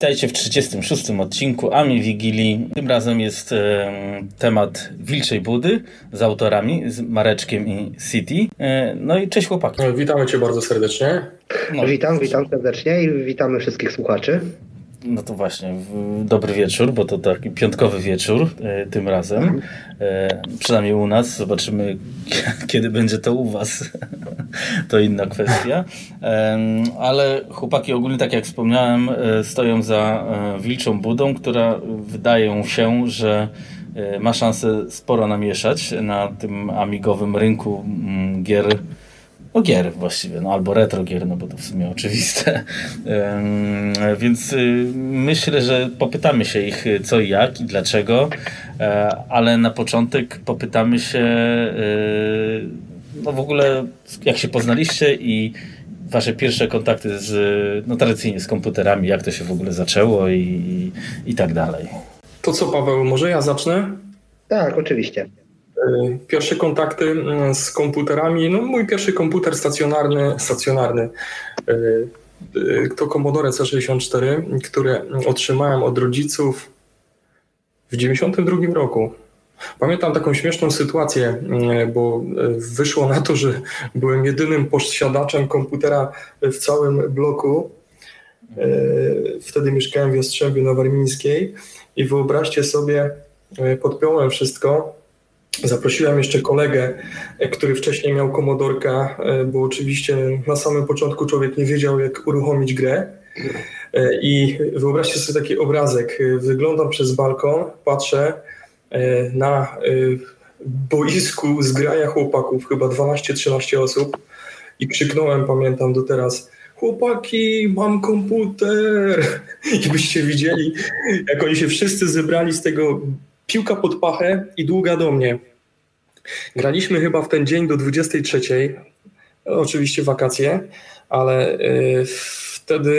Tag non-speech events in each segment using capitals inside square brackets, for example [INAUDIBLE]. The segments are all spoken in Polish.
Witajcie w 36. odcinku Ami Wigilii. Tym razem jest e, temat Wilczej Budy z autorami, z Mareczkiem i City. E, no i cześć chłopaki. Witamy Cię bardzo serdecznie. No. Witam, witam serdecznie i witamy wszystkich słuchaczy. No to właśnie, dobry wieczór, bo to taki piątkowy wieczór e, tym razem. E, przynajmniej u nas. Zobaczymy, [LAUGHS] kiedy będzie to u Was. [LAUGHS] to inna kwestia. Ale chłopaki ogólnie, tak jak wspomniałem, e, stoją za Wilczą Budą, która wydaje się, że ma szansę sporo namieszać na tym amigowym rynku mm, gier no gier właściwie, no albo retro gier, no bo to w sumie oczywiste. Więc y, myślę, że popytamy się ich y, co i jak i dlaczego, e, ale na początek popytamy się y, no w ogóle jak się poznaliście i wasze pierwsze kontakty z, no tradycyjnie z komputerami, jak to się w ogóle zaczęło i, i, i tak dalej. To co Paweł, może ja zacznę? Tak, oczywiście. Y, pierwsze kontakty mm, z komputerami, no mój pierwszy komputer stacjonarny, stacjonarny y, y, to Commodore C64, który otrzymałem od rodziców w 92 roku. Pamiętam taką śmieszną sytuację, bo wyszło na to, że byłem jedynym posiadaczem komputera w całym bloku. Wtedy mieszkałem w Jastrzębiu na Warmińskiej i wyobraźcie sobie, podpiąłem wszystko, Zaprosiłem jeszcze kolegę, e, który wcześniej miał komodorka, e, bo oczywiście na samym początku człowiek nie wiedział, jak uruchomić grę. E, I wyobraźcie sobie taki obrazek. Wyglądam przez balkon, patrzę na boisku zgraja chłopaków, chyba 12-13 osób, i krzyknąłem, pamiętam do teraz, chłopaki, mam komputer. [LAUGHS] I byście widzieli, jak oni się wszyscy zebrali z tego piłka pod pachę i długa do mnie. Graliśmy chyba w ten dzień do 23. Oczywiście wakacje, ale y, wtedy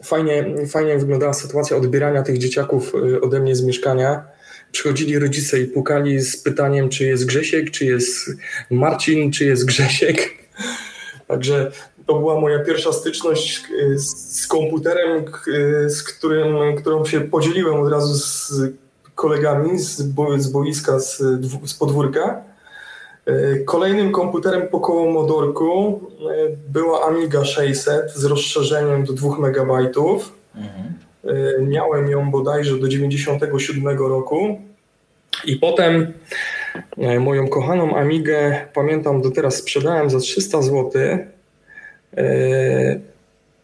y, fajnie, fajnie wyglądała sytuacja odbierania tych dzieciaków y, ode mnie z mieszkania. Przychodzili rodzice i pukali z pytaniem, czy jest Grzesiek, czy jest Marcin, czy jest Grzesiek. Także to była moja pierwsza styczność z komputerem, z którym, którą się podzieliłem od razu z kolegami z, bo, z boiska, z, z podwórka. E, kolejnym komputerem po kołomodorku e, była Amiga 600 z rozszerzeniem do 2 MB. Mhm. Miałem ją bodajże do 97 roku. I potem moją kochaną Amigę, pamiętam do teraz, sprzedałem za 300 zł,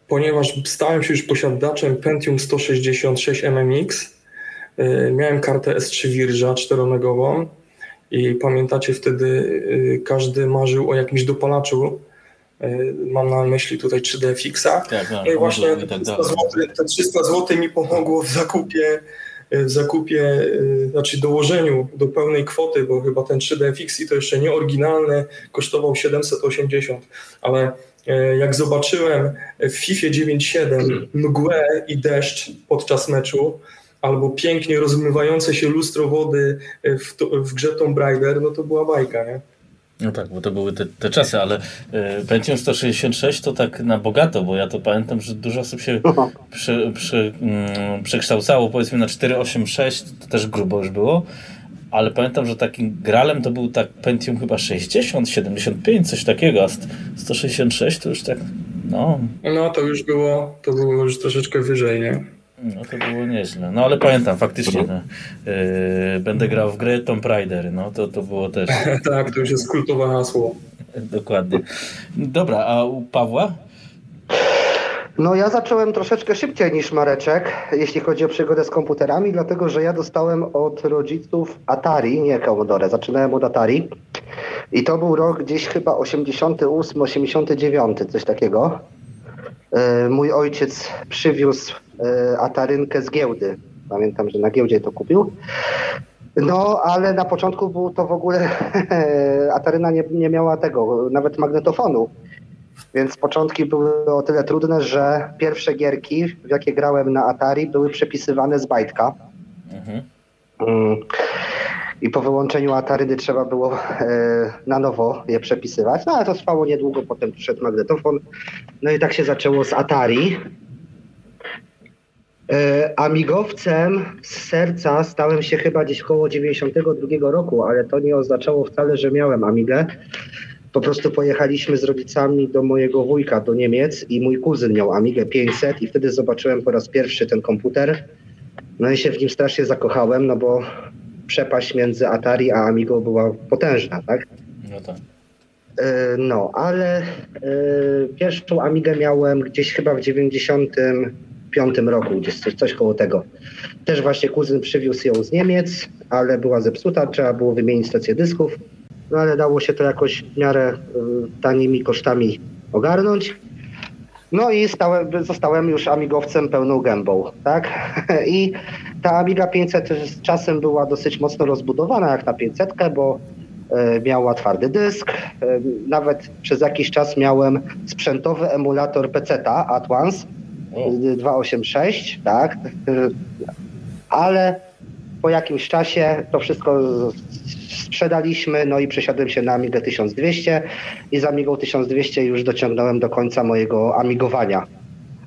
ponieważ stałem się już posiadaczem Pentium 166 MMX E, miałem kartę S3 Wirża czteronogową i pamiętacie wtedy e, każdy marzył o jakimś dopalaczu. E, mam na myśli tutaj 3D Fixa. Tak, tak, no i właśnie te 300, zł, te 300 zł mi pomogło w zakupie zakupie, znaczy dołożeniu do pełnej kwoty, bo chyba ten 3D Fix i to jeszcze nie oryginalny, kosztował 780, ale jak zobaczyłem w FIFA 9.7 mgłę i deszcz podczas meczu, albo pięknie rozmywające się lustro wody w, to, w grze Tomb Raider, no to była bajka, nie? No tak, bo to były te, te czasy, ale y, Pentium 166 to tak na bogato, bo ja to pamiętam, że dużo osób się prze, prze, mm, przekształcało powiedzmy na 486, to też grubo już było, ale pamiętam, że takim gralem to był tak Pentium chyba 60, 75, coś takiego, a 166 to już tak, no. No to już było, to było już troszeczkę wyżej, nie? No to było nieźle. No ale pamiętam, faktycznie no, yy, będę grał w grę Tomb Raider, no to, to było też... [LAUGHS] tak, to już jest kultowe hasło. Dokładnie. Dobra, a u Pawła? No ja zacząłem troszeczkę szybciej niż Mareczek, jeśli chodzi o przygodę z komputerami, dlatego że ja dostałem od rodziców Atari, nie Commodore, zaczynałem od Atari i to był rok gdzieś chyba 88, 89, coś takiego. Yy, mój ojciec przywiózł E, Atarynkę z giełdy. Pamiętam, że na giełdzie to kupił. No, ale na początku był to w ogóle [LAUGHS] Ataryna nie, nie miała tego, nawet magnetofonu. Więc początki były o tyle trudne, że pierwsze gierki, w jakie grałem na Atari, były przepisywane z bajtka. Mhm. I po wyłączeniu Ataryny trzeba było e, na nowo je przepisywać. No ale to trwało niedługo, potem przyszedł magnetofon. No i tak się zaczęło z Atari. E, amigowcem z serca stałem się chyba gdzieś około 92 roku, ale to nie oznaczało wcale, że miałem Amigę. Po prostu pojechaliśmy z rodzicami do mojego wujka do Niemiec i mój kuzyn miał Amigę 500 i wtedy zobaczyłem po raz pierwszy ten komputer. No i się w nim strasznie zakochałem, no bo przepaść między Atari a Amigą była potężna, tak? No tak. E, no, ale e, pierwszą Amigę miałem gdzieś chyba w 95 roku, gdzieś coś, coś koło tego. Też właśnie kuzyn przywiózł ją z Niemiec, ale była zepsuta, trzeba było wymienić stację dysków, no ale dało się to jakoś w miarę y, tanimi kosztami ogarnąć. No i stałem, zostałem już amigowcem pełną gębą, tak? [LAUGHS] I ta Amiga 500 z czasem była dosyć mocno rozbudowana jak na 500, bo y, miała twardy dysk. Y, nawet przez jakiś czas miałem sprzętowy emulator PC-ta Atlas O. 286, tak? Ale po jakimś czasie to wszystko sprzedaliśmy, no i przesiadłem się na Amigę 1200 i z Amigą 1200 już dociągnąłem do końca mojego amigowania.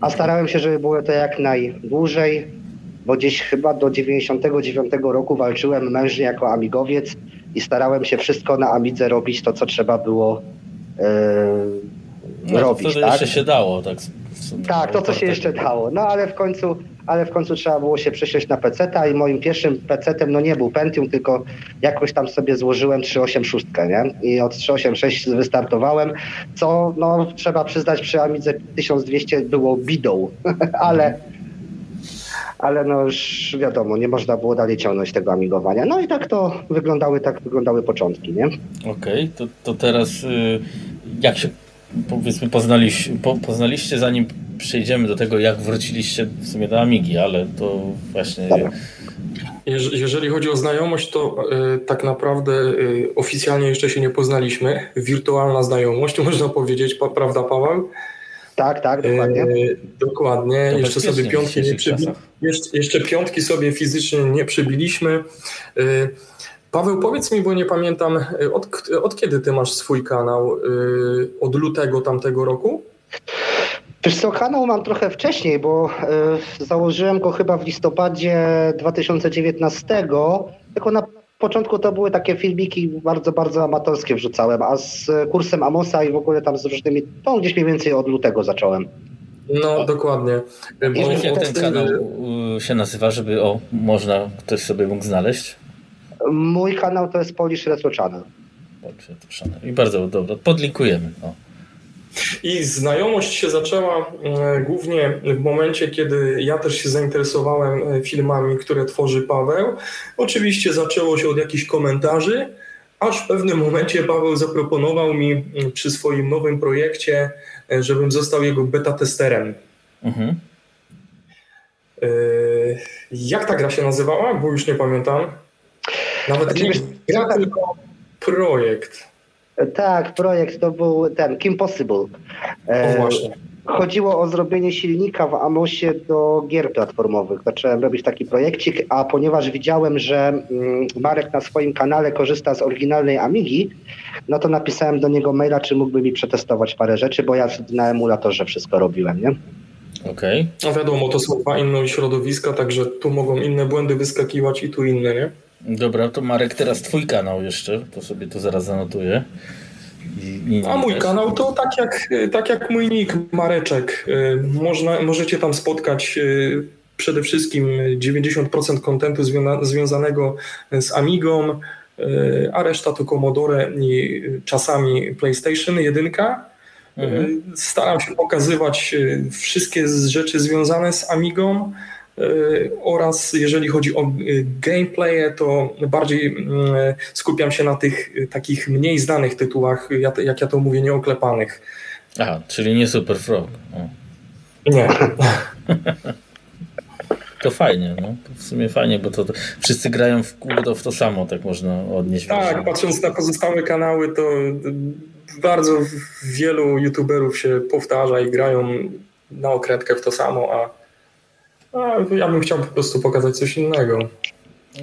A starałem się, żeby było to jak najdłużej, bo gdzieś chyba do 99 roku walczyłem mężnie jako amigowiec i starałem się wszystko na Amidze robić to, co trzeba było e, No, to robić. wtedy tak? jeszcze się dało, tak. Tak, to co się jeszcze dało. No ale w końcu, ale w końcu trzeba było się przesiąść na PC-ta i moim pierwszym PC-tem no nie był Pentium, tylko jakoś tam sobie złożyłem 386, nie? I od 386 wystartowałem, co no trzeba przyznać przy Amidze 1200 było bidą, [LAUGHS] ale ale no już wiadomo, nie można było dalej ciągnąć tego amigowania. No i tak to wyglądały, tak wyglądały początki, nie? Okej, to, to teraz y, jak się powiedzmy poznaliście, po, poznaliście zanim przejdziemy do tego, jak wróciliście w sumie do Amigi, ale to właśnie Dobra. Jeż- Jeżeli chodzi o znajomość, to y, tak naprawdę y, oficjalnie jeszcze się nie poznaliśmy. Wirtualna znajomość, [LAUGHS] można powiedzieć, prawda, Paweł? Tak, tak, dokładnie. Y, dokładnie. To Jeszcze sobie piątki nie przybi- jeszcze, jeszcze piątki sobie fizycznie nie przybiliśmy. Y, Paweł, powiedz mi, bo nie pamiętam, y, od, od kiedy ty masz swój kanał? Od lutego tamtego roku? Wiesz co, kanał mam trochę wcześniej, bo założyłem go chyba w listopadzie 2019, tylko na początku to były takie filmiki bardzo, bardzo amatorskie wrzucałem, a z kursem Amosa i w ogóle tam z różnymi, to gdzieś mniej więcej od lutego zacząłem. No, dokładnie. Y, bo jak ten kanał się nazywa, żeby o, można ktoś sobie mógł znaleźć? Mój kanał to jest Polish Retro Channel. Dobrze, to szanowne. I bardzo dobrze, podlinkujemy. O. I znajomość się zaczęła e, głównie w momencie, kiedy ja też się zainteresowałem e, filmami, które tworzy Paweł. Oczywiście zaczęło się od jakichś komentarzy, aż w pewnym momencie Paweł zaproponował mi przy swoim nowym projekcie, e, żebym został jego beta testerem. Mhm. Jak ta gra się nazywała? Bo już nie pamiętam. Nawet nie Znaczy, gra, tylko projekt. Tak, projekt to był ten Kim Possible. O E, właśnie. Chodziło o zrobienie silnika w Amosie do gier platformowych. Zacząłem robić taki projekcik, a ponieważ widziałem, że mm, Marek na swoim kanale korzysta z oryginalnej Amigi, no to napisałem do niego maila, czy mógłby mi przetestować parę rzeczy, bo ja na emulatorze wszystko robiłem, nie? Okej. No wiadomo, to są dwa inne środowiska, także tu mogą inne błędy wyskakiwać i tu inne, nie? Dobra, to Marek, teraz twój kanał jeszcze, to sobie to zaraz zanotuję. I, i A mój też. kanał to tak jak, tak jak mój nick, Mareczek. Y, Można, możecie tam spotkać y, przede wszystkim 90% kontentu związanego z Amigą, y, a reszta to Commodore i czasami PlayStation 1. Mhm. Staram się pokazywać wszystkie rzeczy związane z Amigą oraz jeżeli chodzi o y, gameplaye, to bardziej y, skupiam się na tych takich mniej znanych tytułach, ja- jak ja to mówię, nieoklepanych. Aha, czyli nie Super Frog. O. Nie. To fajnie, no. To w sumie fajnie, bo to, to wszyscy grają w kółko w to samo, tak można odnieść Tak, patrząc na pozostałe kanały, to bardzo wielu youtuberów się powtarza i grają na okrętkę w to samo, a, a ja bym chciał po prostu pokazać coś innego.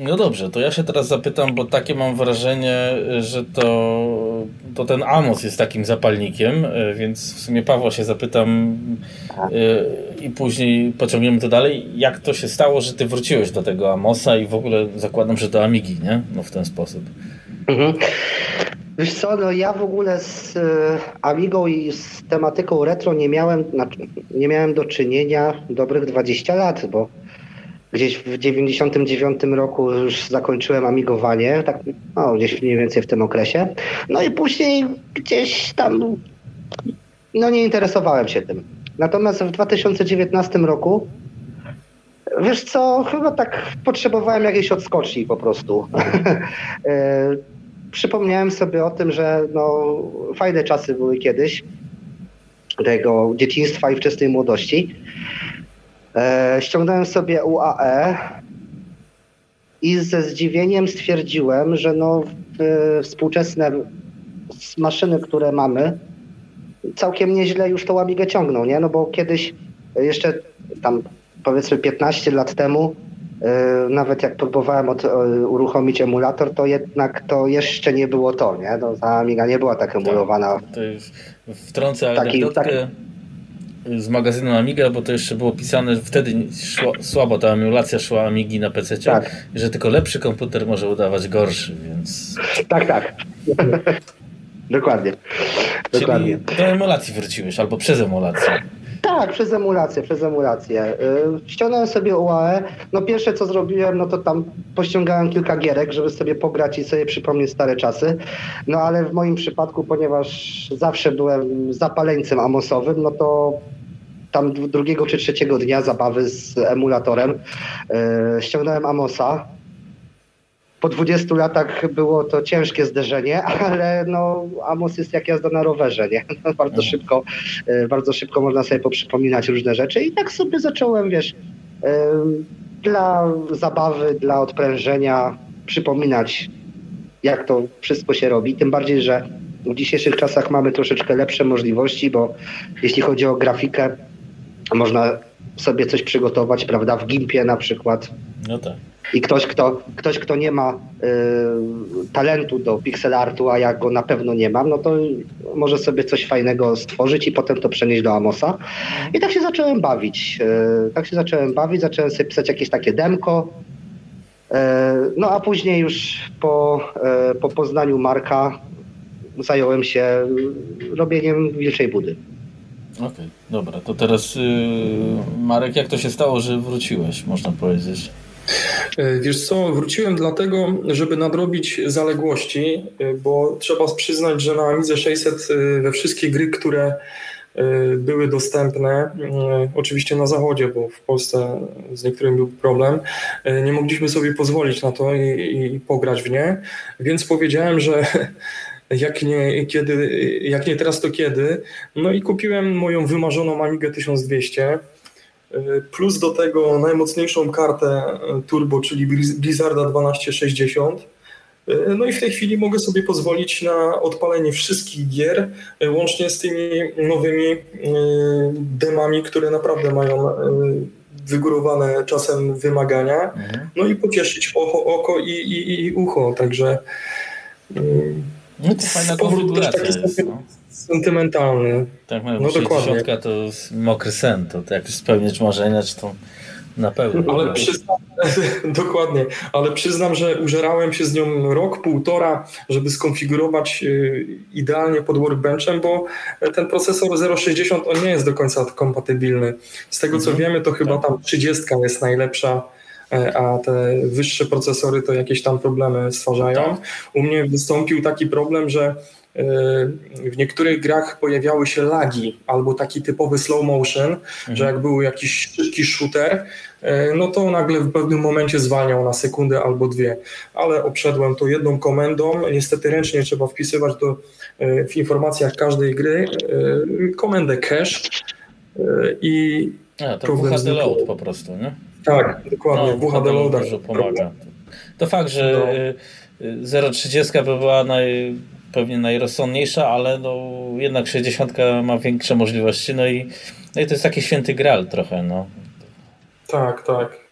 No dobrze, to ja się teraz zapytam, bo takie mam wrażenie, że to, to ten Amos jest takim zapalnikiem, e, więc w sumie Pawła się zapytam e, i później pociągniemy to dalej. Jak to się stało, że ty wróciłeś do tego Amosa i w ogóle zakładam, że do Amigi, nie? No w ten sposób. Mhm. Wiesz co, no ja w ogóle z y, Amigą i z tematyką retro nie miałem, znaczy, nie miałem do czynienia dobrych 20 lat, bo Gdzieś w 99 roku już zakończyłem amigowanie, tak no, gdzieś mniej więcej w tym okresie. No i później gdzieś tam no nie interesowałem się tym. Natomiast w 2019 roku wiesz co, chyba tak potrzebowałem jakiejś odskoczni po prostu. [LAUGHS] E, przypomniałem sobie o tym, że no, fajne czasy były kiedyś tego dzieciństwa i wczesnej młodości. E, ściągnąłem sobie UAE i ze zdziwieniem stwierdziłem, że no, współczesne maszyny, które mamy, całkiem nieźle już tą Amigę ciągną, nie? No bo kiedyś, jeszcze tam powiedzmy 15 lat temu, e, nawet jak próbowałem od, e, uruchomić emulator, to jednak to jeszcze nie było to, nie? No, ta Amiga nie była tak emulowana. Tak, to jest, wtrącę anegdotkę. Taki, z magazynu Amiga, bo to jeszcze było pisane, wtedy szło, słabo ta emulacja szła Amigi na PC, tak. że tylko lepszy komputer może udawać gorszy, więc... Tak, tak. [LAUGHS] Dokładnie. Czyli Dokładnie. do emulacji wróciłeś, albo przez emulację. Tak, przez emulację, przez emulację. Yy, ściągnąłem sobie UAE. No pierwsze co zrobiłem, no to tam pościągałem kilka gierek, żeby sobie pograć i sobie przypomnieć stare czasy. No ale w moim przypadku, ponieważ zawsze byłem zapaleńcem amosowym, no to tam drugiego czy trzeciego dnia zabawy z emulatorem yy, ściągnąłem Amosa. Po 20 latach było to ciężkie zderzenie, [LAUGHS] ale no, Amos jest jak jazda na rowerze, nie? [LAUGHS] No, bardzo, mhm. szybko, yy, bardzo szybko można sobie poprzypominać różne rzeczy i tak sobie zacząłem, wiesz, yy, dla zabawy, dla odprężenia przypominać, jak to wszystko się robi. Tym bardziej, że w dzisiejszych czasach mamy troszeczkę lepsze możliwości, bo jeśli chodzi o grafikę, można sobie coś przygotować, prawda, w Gimpie na przykład. No tak. I ktoś, kto, ktoś, kto nie ma y, talentu do pixel artu, a ja go na pewno nie mam, no to może sobie coś fajnego stworzyć i potem to przenieść do Amosa. I tak się zacząłem bawić. Y, tak się zacząłem bawić, zacząłem sobie pisać jakieś takie demko. Y, no a później już po, y, po poznaniu Marka zająłem się robieniem Wilczej Budy. Okej, okay, dobra. To teraz yy, Marek, jak to się stało, że wróciłeś, można powiedzieć? E, wiesz co, wróciłem dlatego, żeby nadrobić zaległości, e, bo trzeba przyznać, że na Amidze 600 e, we wszystkie gry, które były dostępne, oczywiście na zachodzie, bo w Polsce z niektórymi był problem, nie mogliśmy sobie pozwolić na to i, i pograć w nie, więc powiedziałem, że [LAUGHS] jak nie, kiedy, jak nie teraz, to kiedy. No i kupiłem moją wymarzoną Amigę 1200. Plus do tego najmocniejszą kartę turbo, czyli Blizzarda 1260. No i w tej chwili mogę sobie pozwolić na odpalenie wszystkich gier, łącznie z tymi nowymi e, demami, które naprawdę mają e, wygórowane czasem wymagania. Mhm. No i pocieszyć oko, oko i, i, i ucho. Także no to fajna konfiguracja jest. No. Sentymentalny. Tak, no dokładnie. to jest mokry sen, to, to jak spełnić marzenia, czy to na pewno. Ale przyznam, [LAUGHS] dokładnie, ale przyznam, że użerałem się z nią rok, półtora, żeby skonfigurować y, idealnie pod workbenchem, bo ten procesor 060 on nie jest do końca kompatybilny. Z tego co mhm. wiemy, to chyba tak. tam 30 jest najlepsza E, a te wyższe procesory to jakieś tam problemy stwarzają. Tak. U mnie wystąpił taki problem, że w niektórych grach pojawiały się lagi albo taki typowy slow motion, mhm. że jak był jakiś szybki shooter, e, no to nagle w pewnym momencie zwalniał na sekundę albo dwie, ale obszedłem to jedną komendą. Niestety ręcznie trzeba wpisywać do, w informacjach każdej gry komendę cache i a, to WHD load po prostu, nie? Tak, dokładnie. No, WHD dużo pomaga. To fakt, że no. 0,30 by była naj, pewnie najrozsądniejsza, ale no, jednak 60 ma większe możliwości, no i, no i to jest taki święty gral trochę, no. Tak, tak.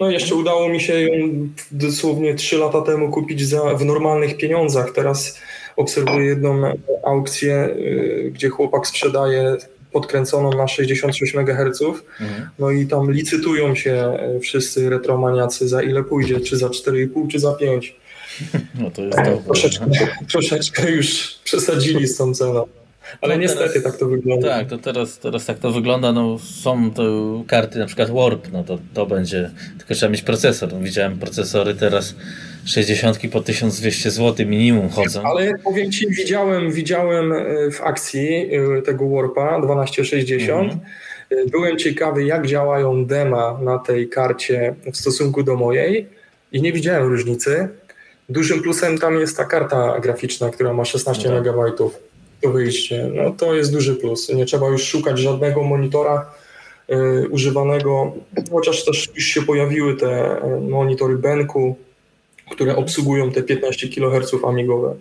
No jeszcze udało mi się ją dosłownie 3 lata temu kupić za, w normalnych pieniądzach. Teraz obserwuję jedną aukcję, y, gdzie chłopak sprzedaje podkręconą na 66 MHz. Mhm. No i tam licytują się y, wszyscy retromaniacy za ile pójdzie, czy za 4,5, czy za 5. [LAUGHS] No to jest dobre. Troszeczkę, [LAUGHS] troszeczkę już przesadzili z tą ceną. Ale no niestety teraz, tak to wygląda. Tak, to teraz, teraz tak to wygląda. No, są to karty na przykład Warp, no to, to będzie, tylko trzeba mieć procesor. No, widziałem procesory teraz 60 po 1200 zł minimum chodzą. Ale powiem Ci, widziałem, widziałem e, w akcji e, tego Warpa 1260. Mhm. E, byłem ciekawy, jak działają dema na tej karcie w stosunku do mojej i nie widziałem różnicy. Dużym plusem tam jest ta karta graficzna, która ma 16 no tak. MB to wyjście. No to jest duży plus. Nie trzeba już szukać żadnego monitora y, używanego, chociaż też już się pojawiły te monitory Benku, które obsługują te 15 kHz amigowe.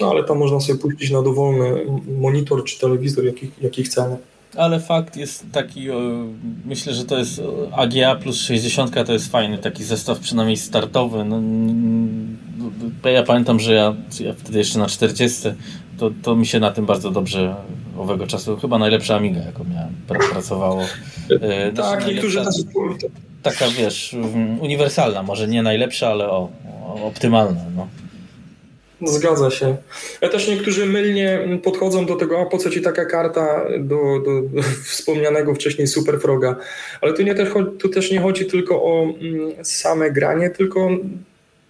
No ale tam można sobie puścić na dowolny monitor czy telewizor, jaki, jaki chcemy. Ale fakt jest taki, myślę, że to jest AGA plus 60 to jest fajny taki zestaw, przynajmniej startowy. No, ja pamiętam, że ja, ja wtedy jeszcze na 40 to, to mi się na tym bardzo dobrze owego czasu, chyba najlepsza Amiga, jaką miałem, pracowało. E, [LAUGHS] tak, niektórzy nas... Taka, wiesz, uniwersalna, może nie najlepsza, ale o optymalna, no. Zgadza się. Ja też niektórzy mylnie podchodzą do tego, a po co ci taka karta do, do, do [LAUGHS] wspomnianego wcześniej Superfroga. Ale tu, nie też, tu też nie chodzi tylko o mm, same granie, tylko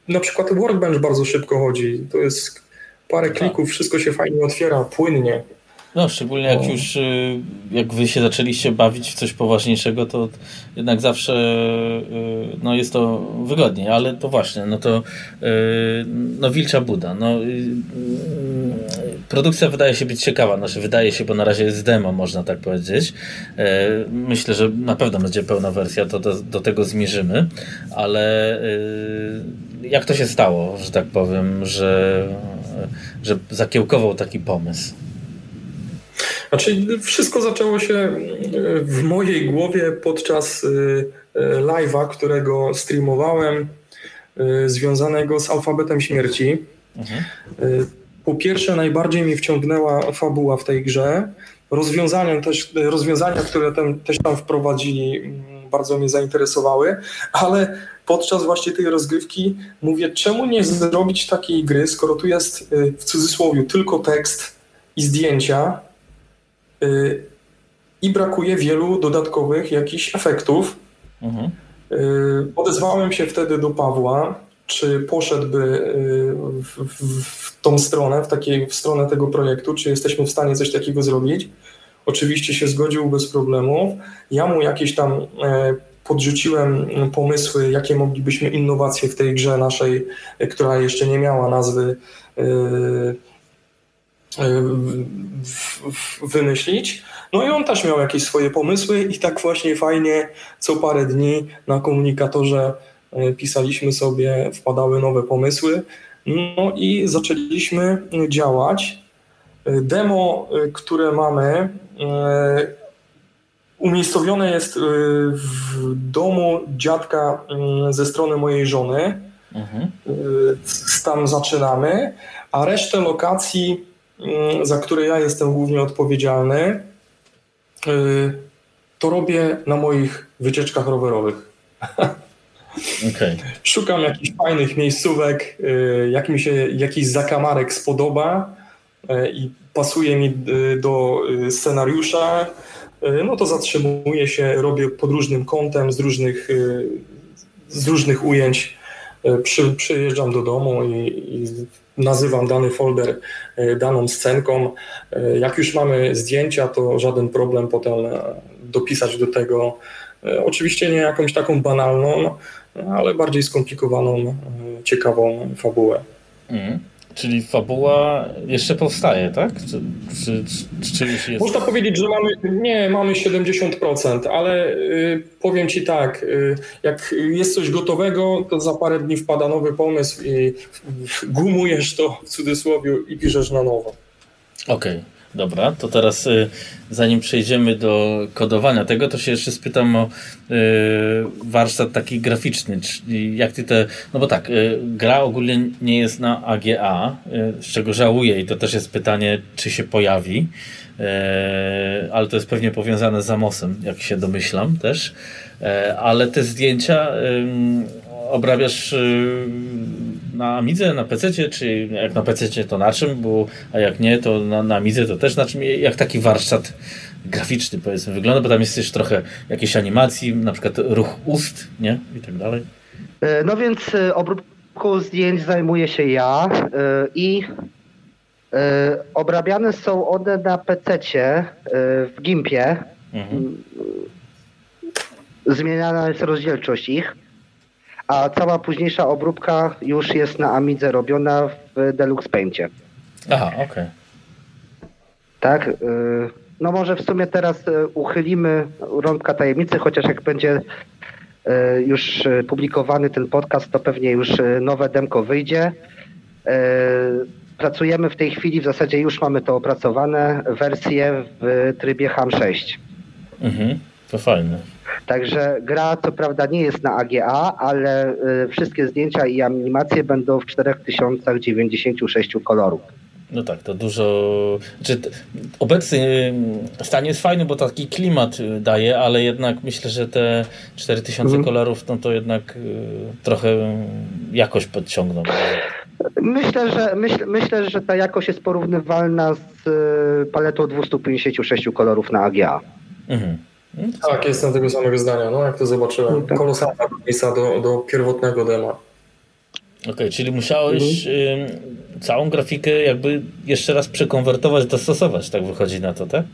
na przykład Workbench bardzo szybko chodzi. To jest parę tak. klików, wszystko się fajnie otwiera, płynnie. No, szczególnie jak już, y, jak wy się zaczęliście bawić w coś poważniejszego, to jednak zawsze y, no jest to wygodniej, ale to właśnie, no to y, no Wilcza Buda, no produkcja wydaje się być ciekawa, znaczy wydaje się, bo na razie jest demo, można tak powiedzieć. Myślę, że na pewno będzie pełna wersja, to do, do tego zmierzymy, ale jak to się stało, że tak powiem, że że zakiełkował taki pomysł? Znaczy, wszystko zaczęło się e, w mojej głowie podczas e, e, live'a, którego streamowałem, związanego z alfabetem śmierci. Mhm. Po pierwsze, najbardziej mi wciągnęła fabuła w tej grze. Rozwiązania, też, rozwiązania które tam, też tam wprowadzili, mm, bardzo mnie zainteresowały, ale podczas właśnie tej rozgrywki mówię, czemu nie zrobić takiej gry, skoro tu jest w cudzysłowie tylko tekst i zdjęcia i brakuje wielu dodatkowych jakichś efektów. Mhm. Y, odezwałem się wtedy do Pawła, czy poszedłby w, w, w tą stronę, w, takiej, w stronę tego projektu, czy jesteśmy w stanie coś takiego zrobić. Oczywiście się zgodził bez problemów. Ja mu jakieś tam e, podrzuciłem pomysły, jakie moglibyśmy innowacje w tej grze naszej, która jeszcze nie miała nazwy, e, e, wymyślić. No i on też miał jakieś swoje pomysły i tak właśnie fajnie co parę dni na komunikatorze e, pisaliśmy sobie, wpadały nowe pomysły. No i zaczęliśmy działać. Demo, które mamy, umiejscowione jest y, w domu dziadka y, ze strony mojej żony. Mhm. Y, tam zaczynamy, a resztę lokacji, za które ja jestem głównie odpowiedzialny, to robię na moich wycieczkach rowerowych. [LAUGHS] Okay. Szukam jakichś fajnych miejscówek, jak mi się jakiś zakamarek spodoba i pasuje mi do scenariusza, no to zatrzymuję się, robię pod różnym kątem, z różnych, z różnych ujęć. Przy, przyjeżdżam do domu i, i nazywam dany folder daną scenką. Jak już mamy zdjęcia, to żaden problem potem dopisać do tego. Oczywiście nie jakąś taką banalną, ale bardziej skomplikowaną, ciekawą fabułę. Mm. Czyli fabuła jeszcze powstaje, tak? Czy, czy, czy, już jest... Można powiedzieć, że mamy, nie, mamy 70%, ale y, powiem Ci tak, y, jak jest coś gotowego, to za parę dni wpada nowy pomysł i gumujesz to w cudzysłowie i piszesz na nowo. Okej. Okay. Dobra, to teraz y, zanim przejdziemy do kodowania tego, to się jeszcze spytam o y, warsztat taki graficzny. Czyli jak ty te. No bo tak, y, gra ogólnie nie jest na AGA, z czego żałuję i to też jest pytanie, czy się pojawi. Ale to jest pewnie powiązane z Amosem, jak się domyślam też. Ale te zdjęcia obrabiasz na Amidze, na PC, czy jak na PC to na czym, bo, a jak nie, to na, na Amidze to też na czym, jak taki warsztat graficzny powiedzmy wygląda, bo tam jest też trochę jakiejś animacji, na przykład ruch ust, nie? I tak dalej. E, no więc e, obróbką zdjęć zajmuję się ja e, i obrabiane są one na PC w Gimpie. Mhm. Zmieniana jest rozdzielczość ich a cała późniejsza obróbka już jest na Amidze robiona w Deluxe Paintie. Aha, okej. Okay. Tak. Y, no może w sumie teraz y, uchylimy rąbka tajemnicy, chociaż jak będzie y, już publikowany ten podcast, to pewnie już nowe demko wyjdzie. Pracujemy w tej chwili, w zasadzie już mamy to opracowane, wersję w trybie HAM 6. Mhm, to fajne. Także gra co prawda nie jest na AGA, ale y, wszystkie zdjęcia i animacje będą w 4096 kolorów. No tak, to dużo. Znaczy, obecny stan jest fajny, bo taki klimat y, daje, ale jednak myślę, że te 4000 mhm. kolorów, no to jednak y, trochę jakość podciągną. Myślę, że myśl, myślę, że ta jakość jest porównywalna z paletą 256 kolorów na AGA. Mhm. Tak, jestem tego samego zdania, no jak to zobaczyłem. No tak. Kolosalna różnica do, do pierwotnego dema. Okej, okay, czyli musiałeś mhm. y, całą grafikę jakby jeszcze raz przekonwertować, dostosować, tak wychodzi na to, tak?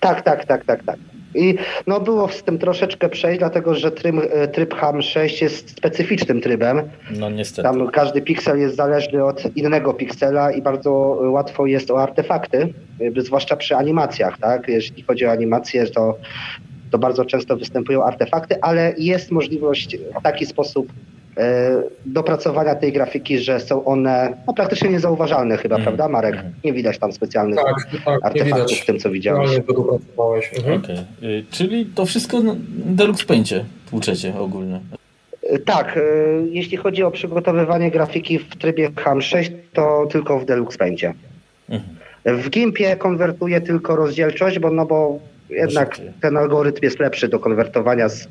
Tak, tak, tak, tak, tak. I no było z tym troszeczkę przejść, dlatego że tryb, e, tryb HAM 6 jest specyficznym trybem. No niestety. Tam każdy piksel jest zależny od innego piksela i bardzo łatwo jest o artefakty, zwłaszcza przy animacjach, tak? Jeśli chodzi o animacje, to to bardzo często występują artefakty, ale jest możliwość w taki sposób dopracowania tej grafiki, że są one no, praktycznie niezauważalne chyba, mm. prawda Marek? Mhm. Nie widać tam specjalnych tak, tak, artefaktów w tym, co widziałeś. Mhm. Okay. Czyli to wszystko w Deluxe Paintie tłuczecie ogólnie. E, tak, e, jeśli chodzi o przygotowywanie grafiki w trybie HAM6, to tylko w Deluxe Paintie. Mhm. W Gimpie konwertuję tylko rozdzielczość, bo, no bo jednak ten algorytm jest lepszy do konwertowania z,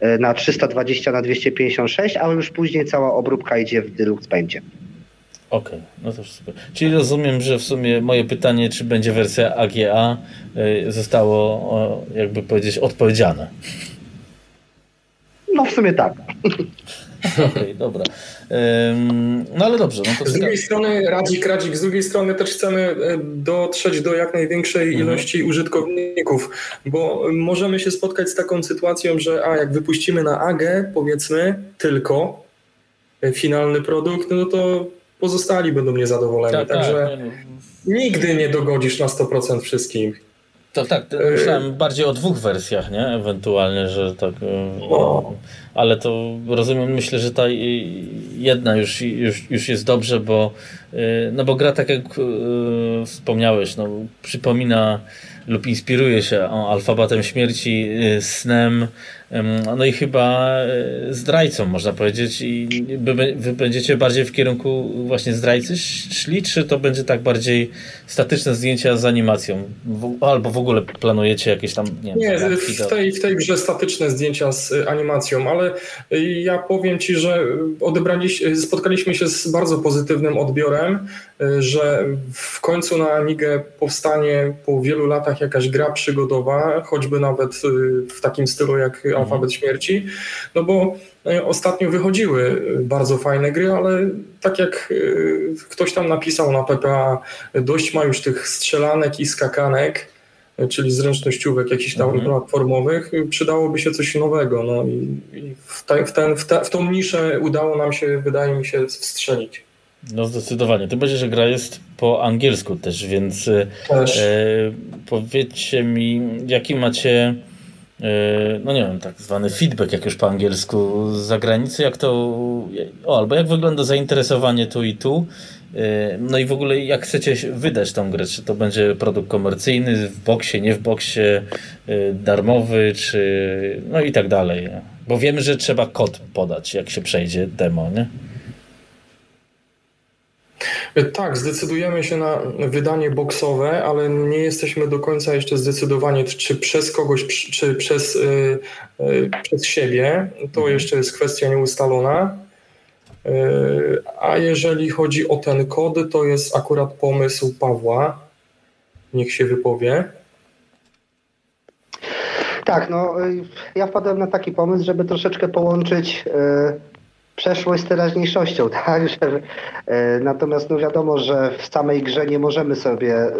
e, na 320 na 256, ale już później cała obróbka idzie w Deluxe Paintie. Okej, okay, no to super. Czyli rozumiem, że w sumie moje pytanie, czy będzie wersja AGA, e, zostało, jakby powiedzieć, odpowiedziane. No w sumie tak. [LAUGHS] [LAUGHS] Okej, okay, dobra. No ale dobrze. No to z drugiej strony, Radzik, Radzik, z drugiej strony też chcemy e, dotrzeć do jak największej mhm. ilości użytkowników, bo możemy się spotkać z taką sytuacją, że a jak wypuścimy na AG, powiedzmy, tylko e, finalny produkt, no to pozostali będą niezadowoleni. Tak, Także tak, no. nigdy nie dogodzisz na 100% wszystkich. To tak, myślałem bardziej o dwóch wersjach, nie? Ewentualnie, że tak. No. Ale to rozumiem, myślę, że ta jedna już, już, już jest dobrze, bo, no bo gra, tak jak wspomniałeś, no, przypomina lub inspiruje się alfabetem śmierci, snem, no i chyba zdrajcą, można powiedzieć. I wy będziecie bardziej w kierunku właśnie zdrajcy szli, czy to będzie tak bardziej statyczne zdjęcia z animacją? Albo w ogóle planujecie jakieś tam. Nie, nie w, tej, w tej grze statyczne zdjęcia z animacją, ale ja powiem Ci, że odebraliśmy, spotkaliśmy się z bardzo pozytywnym odbiorem, że w końcu na Amigę powstanie po wielu latach jakaś gra przygodowa, choćby nawet w takim stylu jak Alfabet Śmierci, no bo e, ostatnio wychodziły bardzo fajne gry, ale tak jak e, ktoś tam napisał na PPA, dość ma już tych strzelanek i skakanek, e, czyli zręcznościówek jakichś tam mhm. platformowych, przydałoby się coś nowego. No i, w, te, w, ten, w, te, w tą niszę udało nam się, wydaje mi się, wstrzelić. No zdecydowanie. Tym bardziej, że gra jest po angielsku też, więc też. E, powiedzcie mi, jaki macie no nie wiem, tak zwany feedback, jak już po angielsku z zagranicy, jak to, o, albo jak wygląda zainteresowanie tu i tu, no i w ogóle jak chcecie wydać tą grę, czy to będzie produkt komercyjny, w boksie, nie w boksie, darmowy, czy no i tak dalej. Bo wiemy, że trzeba kod podać, jak się przejdzie demo, nie? Tak, zdecydujemy się na wydanie boksowe, ale nie jesteśmy do końca jeszcze zdecydowani, czy przez kogoś, czy przez, yy, yy, przez siebie. To mhm. jeszcze jest kwestia nieustalona. Yy, a jeżeli chodzi o ten kod, to jest akurat pomysł Pawła. Niech się wypowie. Tak, no y, ja wpadłem na taki pomysł, żeby troszeczkę połączyć y, przeszłość z teraźniejszością, [LAUGHS] tak? Że, e, natomiast no wiadomo, że w samej grze nie możemy sobie e,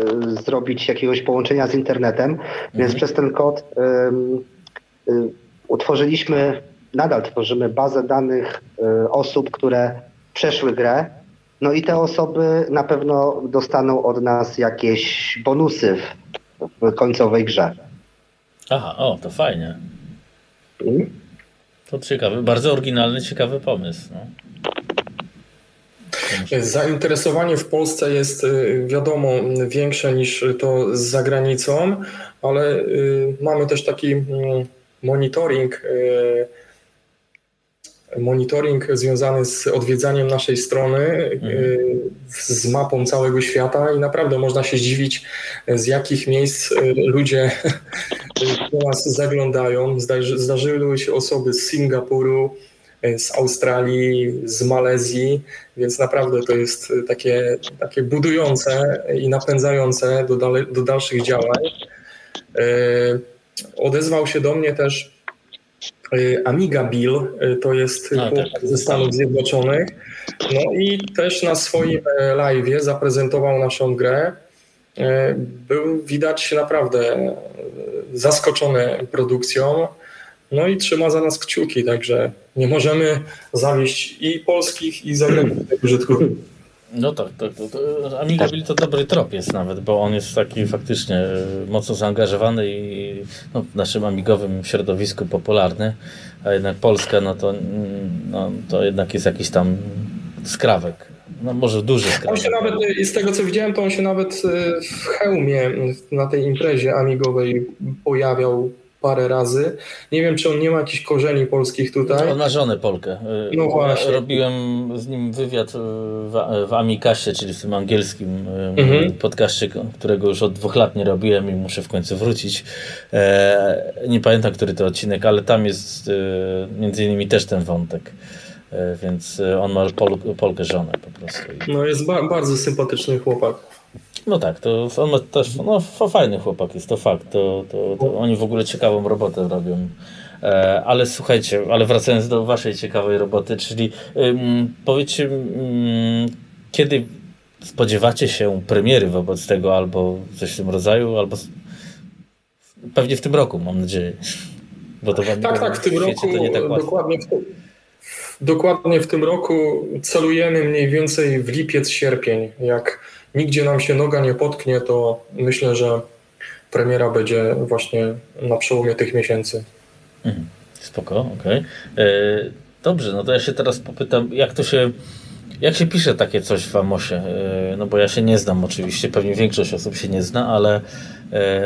zrobić jakiegoś połączenia z internetem, mhm. więc przez ten kod um, utworzyliśmy, nadal tworzymy bazę danych osób, które przeszły grę. No i te osoby na pewno dostaną od nas jakieś bonusy w, w końcowej grze. Aha, o, to fajnie. Mhm. To ciekawy, bardzo oryginalny, ciekawy pomysł. No. Zainteresowanie w Polsce jest y, wiadomo większe niż to za granicą, ale y, mamy też taki mm, monitoring y, monitoring związany z odwiedzaniem naszej strony, mhm. z mapą całego świata i naprawdę można się zdziwić, z jakich miejsc ludzie [LAUGHS] do nas zaglądają. Zdarzyły się osoby z Singapuru, z Australii, z Malezji, więc naprawdę to jest takie, takie budujące i napędzające do, dale, do dalszych działań. Odezwał się do mnie też Amiga Bill, y, to jest A, tak. ze Stanów Zjednoczonych. No i też na swoim e, live zaprezentował naszą grę. E, był widać naprawdę e, zaskoczony produkcją. No i trzyma za nas kciuki, także nie możemy zawieść i polskich, i zagranicznych użytkowników. No tak, tak. To, to, Amigabil to dobry trop jest nawet, bo on jest taki faktycznie e, mocno zaangażowany i no, w naszym amigowym środowisku popularny, a jednak Polska, no to, mm, no, to jednak jest jakiś tam skrawek. No może duży skrawek. On się nawet, e, z tego co widziałem, to on się nawet e, w hełmie na tej imprezie amigowej pojawiał parę razy. Nie wiem, czy on nie ma jakichś korzeni polskich tutaj. On ma żonę Polkę. Y, no właśnie. Robiłem z nim wywiad y, w, w Amikasie, czyli w tym angielskim y, mhm. podcaście, którego już od dwóch lat nie robiłem i muszę w końcu wrócić. E, nie pamiętam, który to odcinek, ale tam jest między innymi też ten wątek. E, więc on ma Pol Polkę żonę po prostu. No jest ba bardzo sympatyczny chłopak. No tak, to on ma też, no fajny chłopak jest, to fakt, to, to, to oni w ogóle ciekawą robotę robią. E, ale słuchajcie, ale wracając do waszej ciekawej roboty, czyli ym, powiedzcie, ym, kiedy spodziewacie się premiery wobec tego, albo coś w tym rodzaju, albo pewnie w tym roku, mam nadzieję. [LAUGHS] Bo to tak, tak, w tym roku, tak dokładnie, w tym, dokładnie w tym roku celujemy mniej więcej w lipiec, sierpień, jak nigdzie nam się noga nie potknie, to myślę, że premiera będzie właśnie na przełomie tych miesięcy. Mhm. Spoko, okej. Okay. E, dobrze, no to ja się teraz popytam, jak to się, jak się pisze takie coś w Amosie? E, no bo ja się nie znam oczywiście, pewnie większość osób się nie zna, ale e,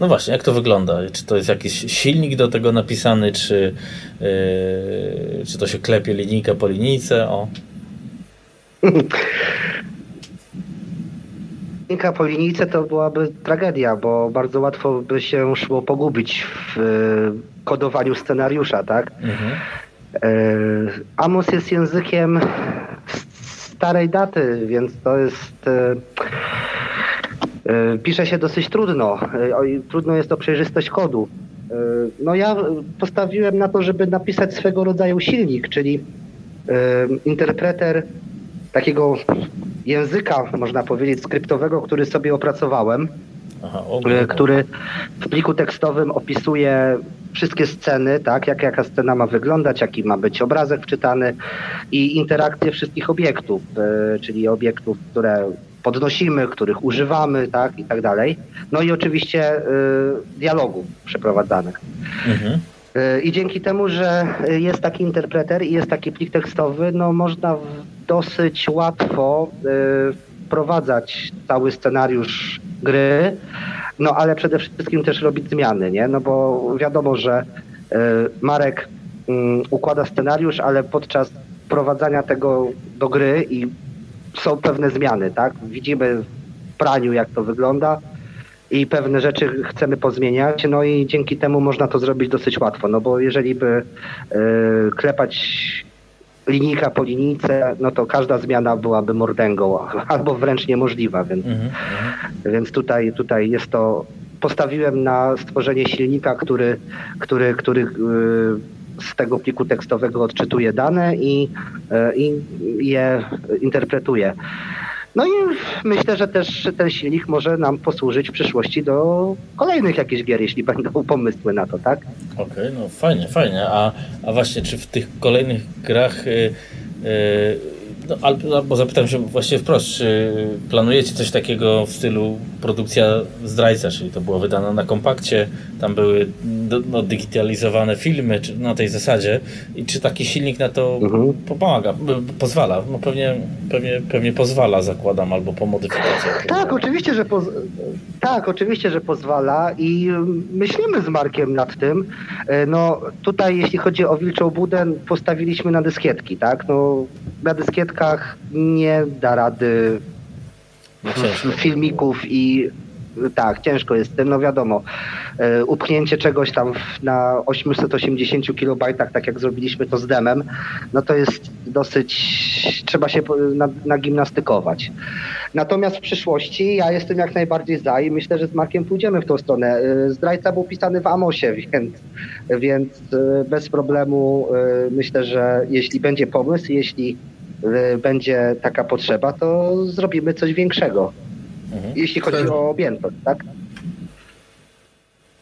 no właśnie, jak to wygląda? Czy to jest jakiś silnik do tego napisany, czy, czy to się klepie linijka po linijce? O. Linka po linijce to byłaby tragedia, bo bardzo łatwo by się szło pogubić w e, kodowaniu scenariusza, tak? Mhm. E, Amos jest językiem starej daty, więc to jest. E, pisze się dosyć trudno. Trudno jest to przejrzystość kodu. No ja postawiłem na to, żeby napisać swego rodzaju silnik, czyli interpreter takiego języka, można powiedzieć, skryptowego, który sobie opracowałem, Aha, który w pliku tekstowym opisuje wszystkie sceny, tak, jak jaka scena ma wyglądać, jaki ma być obrazek wczytany i interakcje wszystkich obiektów, e, czyli obiektów, które podnosimy, których używamy, tak, i tak dalej. No i oczywiście y, dialogów przeprowadzanych. Mhm. Y, I dzięki temu, że jest taki interpreter i jest taki plik tekstowy, no można dosyć łatwo y, wprowadzać cały scenariusz gry, no ale przede wszystkim też robić zmiany, nie? No bo wiadomo, że y, Marek mm, układa scenariusz, ale podczas wprowadzania tego do gry i są pewne zmiany, tak? Widzimy w praniu, jak to wygląda i pewne rzeczy chcemy pozmieniać, no i dzięki temu można to zrobić dosyć łatwo, no bo jeżeli by y, klepać linijka po linijce, no to każda zmiana byłaby mordęgą, [LAUGHS] albo wręcz niemożliwa, więc, mm -hmm. więc tutaj, tutaj jest to, postawiłem na stworzenie silnika, który, który, który y, z tego pliku tekstowego odczytuje dane i, y, i je interpretuje. No i myślę, że też ten silnik może nam posłużyć w przyszłości do kolejnych jakichś gier, jeśli będą [LAUGHS] pomysły na to, tak? Okej, okay, no fajnie, fajnie. A, a właśnie, czy w tych kolejnych grach y, y, no, albo zapytam się właśnie wprost, czy planujecie coś takiego w stylu produkcja zdrajca, czyli to było wydane na kompakcie, tam były no, digitalizowane filmy czy na tej zasadzie i czy taki silnik na to mhm. pomaga, pozwala? No pewnie, pewnie, pewnie pozwala, zakładam, albo po modyfikacjach. Tak, oczywiście, że poz... tak, oczywiście, że pozwala i myślimy z Markiem nad tym. E, no tutaj, jeśli chodzi o Wilczą Budę, postawiliśmy na dyskietki, tak? No, na nie da rady no filmików i tak, ciężko jest tym, no wiadomo, e, upchnięcie czegoś tam na 880 kilobajtach, tak jak zrobiliśmy to z demem, no to jest dosyć, trzeba się nagimnastykować. Natomiast w przyszłości ja jestem jak najbardziej za i myślę, że z Markiem pójdziemy w tą stronę. E, zdrajca był pisany w Amosie, więc, więc e, bez problemu myślę, że jeśli będzie pomysł, jeśli będzie taka potrzeba, to zrobimy coś większego. Mhm. Jeśli chodzi o objętość, tak?